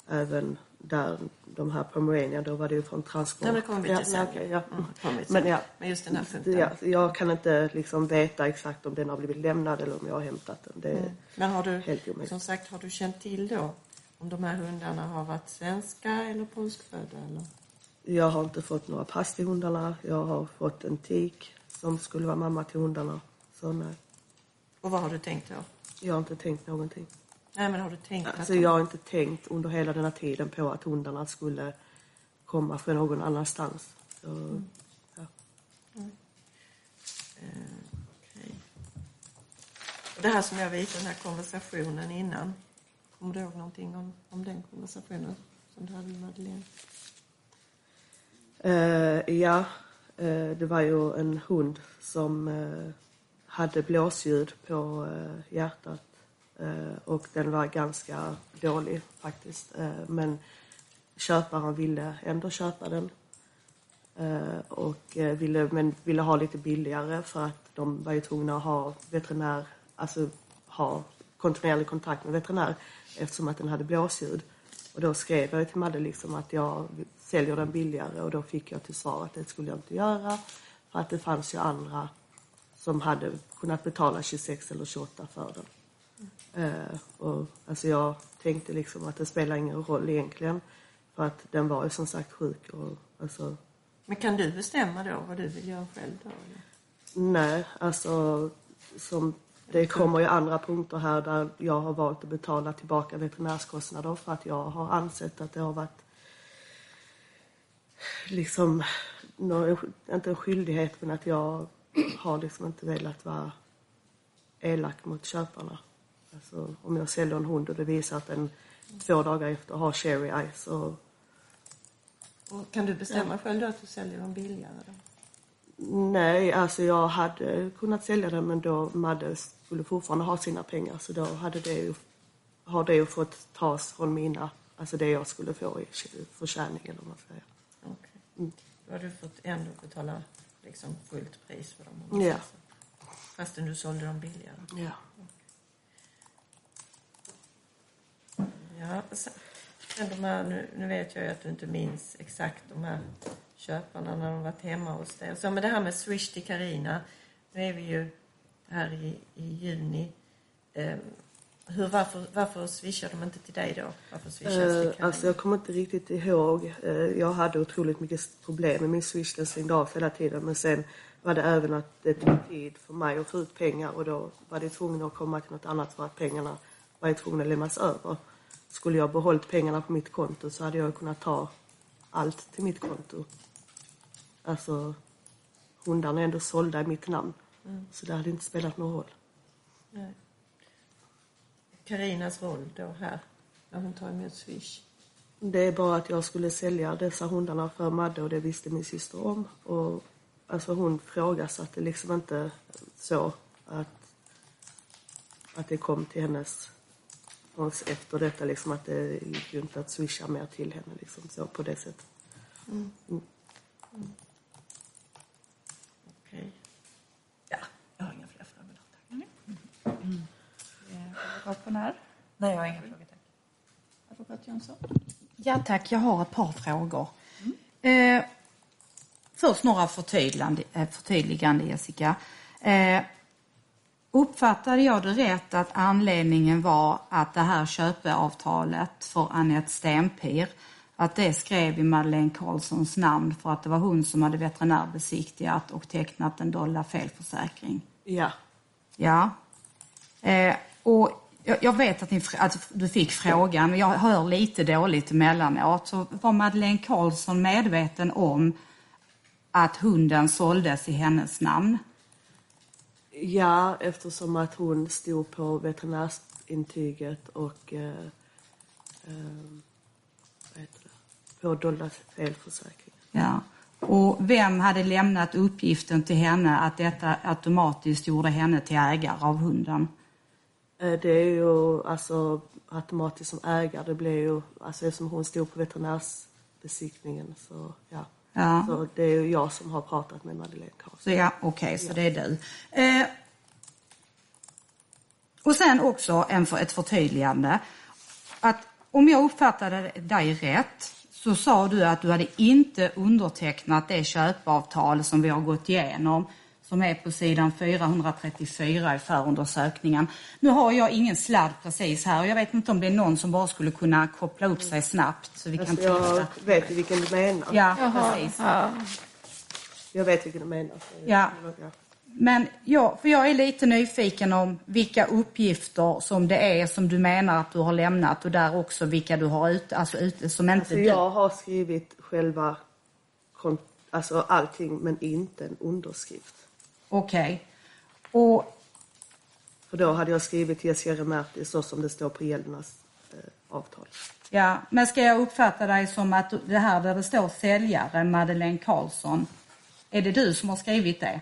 även där, de här Pomerania, då var det ju från transport. Nej, men det kommer vi till ja, sen. ja. Mm, Men ja, Men just den här punkten. ja, jag kan inte liksom veta exakt om den har blivit lämnad eller om jag har hämtat den. Det, Mm. Men har du, Helt omöjligt. som sagt, har du känt till då om de här hundarna har varit svenska eller polskfödda? Eller? Jag har inte fått några pass till hundarna. Jag har fått en tik som skulle vara mamma till hundarna. Så nej, Och vad har du tänkt då? jag har inte tänkt någonting. Nej, men har du tänkt att Alltså de... jag har inte tänkt under hela den här tiden på att hundarna skulle komma från någon annanstans. Så, ja. Eh, okej. Och det här som jag visade, den här konversationen innan. Kommer du ihåg någonting om, om den konversationen som du hade med Madeleine? Eh, ja, eh, det var ju en hund som eh, hade blåsljud på eh, hjärtat eh, Eh, och den var ganska dålig faktiskt. Eh, men köparen ville ändå köpa den eh, och ville, men ville ha lite billigare för att de var ju tvungna att ha veterinär, alltså ha kontinuerlig kontakt med veterinär eftersom att den hade blåsljud. Och då skrev jag till Madde liksom att jag säljer den billigare och då fick jag till svar att det skulle jag inte göra för att det fanns ju andra som hade kunnat betala 26 eller 28 för den. Eh, och, alltså jag tänkte liksom att det spelar ingen roll egentligen för att den var ju som sagt sjuk och alltså Men kan du bestämma då vad du vill göra själv då? Nej, alltså som det kommer ju andra punkter här där jag har valt att betala tillbaka veterinärskostnader för att jag har ansett att det har varit liksom, inte en skyldighet men att jag har liksom inte velat vara elak mot köparna. Alltså om jag säljer en hund och det visar att den två dagar efter har cherry eyes och Och kan du bestämma själv då att du säljer dem billigare då? Nej, alltså jag hade kunnat sälja den men då Madde skulle fortfarande ha sina pengar så då hade det ju, har det ju fått tas från mina, alltså det jag skulle få i förtjäning eller vad man säger. Okej. Då har du fått ändå betala liksom fullt pris för dem. Ja. så. Fastän du sålde dem billigare. Ja. Ja, Men de här, nu, nu vet jag ju att du inte minns exakt de här köparna när de varit hemma hos dig. Så, men det här med Swish till Karina. nu är vi ju här i, i juni. Eh, hur, varför, varför swishar de inte till dig då? Varför swishas Eh, alltså jag kommer inte riktigt ihåg. Eh, jag hade otroligt mycket problem med min swish. Stängde av hela tiden. Men sen var det även att det tog tid för mig att få ut pengar och då var det tvungen att komma till något annat för att pengarna var tvungna att lämnas över. Skulle jag behållit pengarna på mitt konto så hade jag kunnat ta allt till mitt konto. Alltså, hundarna är ändå sålda i mitt namn. Så det hade inte spelat någon roll. Karinas roll då här, när hon tar emot Swish. Det är bara att jag skulle sälja dessa hundarna för Madde och det visste min syster om. Och, alltså hon frågasatte liksom inte så att, att det kom till hennes förrän efter detta liksom att det gick ju inte att swisha mer till henne liksom så på det sättet. Okej. Ja, jag har inga fler frågor. Tack. Advokat på när? Nej, jag har inga frågor. Tack. Advokat Jönsson? Ja tack, jag har ett par frågor. Eh, först några förtydligande, eh, förtydligande Jessica. Eh, uppfattade jag det rätt att anledningen var att det här köpeavtalet för Anette Stenpir, att det skrev i Madeleine Karlssons namn för att det var hon som hade veterinärbesiktigat och tecknat en dolda felförsäkring? Ja, Ja. Eh, och jag, vet att, ni, att du fick frågan, men jag hör lite dåligt emellanåt. Så var Madeleine Karlsson medveten om att hunden såldes i hennes namn? Ja eftersom att hon stod på veterinärintyget och eh, eh, på dolda felförsäkring. Ja. Och vem hade lämnat uppgiften till henne att detta automatiskt gjorde henne till ägare av hunden? Eh, Det är ju alltså automatiskt som ägare. Det blir ju, alltså eftersom hon stod på veterinärsbesiktningen så ja. Ja. Så det är ju jag som har pratat med Madeleine Karlsson. Ja, okej, så det är du. Eh, och sen också en för, ett förtydligande. Att om jag uppfattade dig rätt så sa du att du hade inte undertecknat det köpavtal som vi har gått igenom som är på sidan 434 i förundersökningen. Nu har jag ingen sladd precis här och jag vet inte om det är någon som bara skulle kunna koppla upp sig snabbt så vi kan Alltså, jag titta. vet vilken du menar. Ja, precis. Ja. Jag vet vilken du menar. Ja. Men ja, för jag är lite nyfiken om vilka uppgifter som det är som du menar att du har lämnat och där också vilka du har ute, alltså ute som inte Alltså du. jag har skrivit själva, alltså allting men inte en underskrift. Okej. Och För då hade jag skrivit Jessica Remerti så som det står på gäldarnas eh, avtal. ja, men ska jag uppfatta dig som att det här där det står säljare Madeleine Karlsson, är det du som har skrivit det?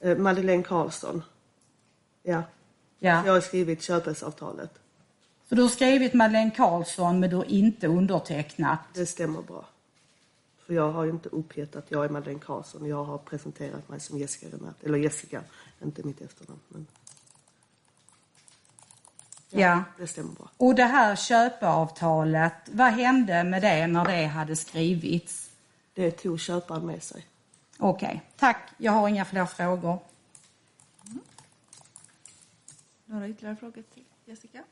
Eh, Madeleine Karlsson. Ja. Ja. Jag har skrivit köpesavtalet. Så du har skrivit Madeleine Karlsson men du har inte undertecknat. Det stämmer bra. För jag har ju inte uppgett att jag är Madeleine Karlsson. Jag har presenterat mig som Jessica Remerti. Eller Jessica, inte mitt efternamn. Men Ja. det stämmer bra. Och det här köpeavtalet, vad hände med det när det hade skrivits? Det tog köparen med sig. Okej, tack. Jag har inga fler frågor. Några ytterligare frågor till Jessica?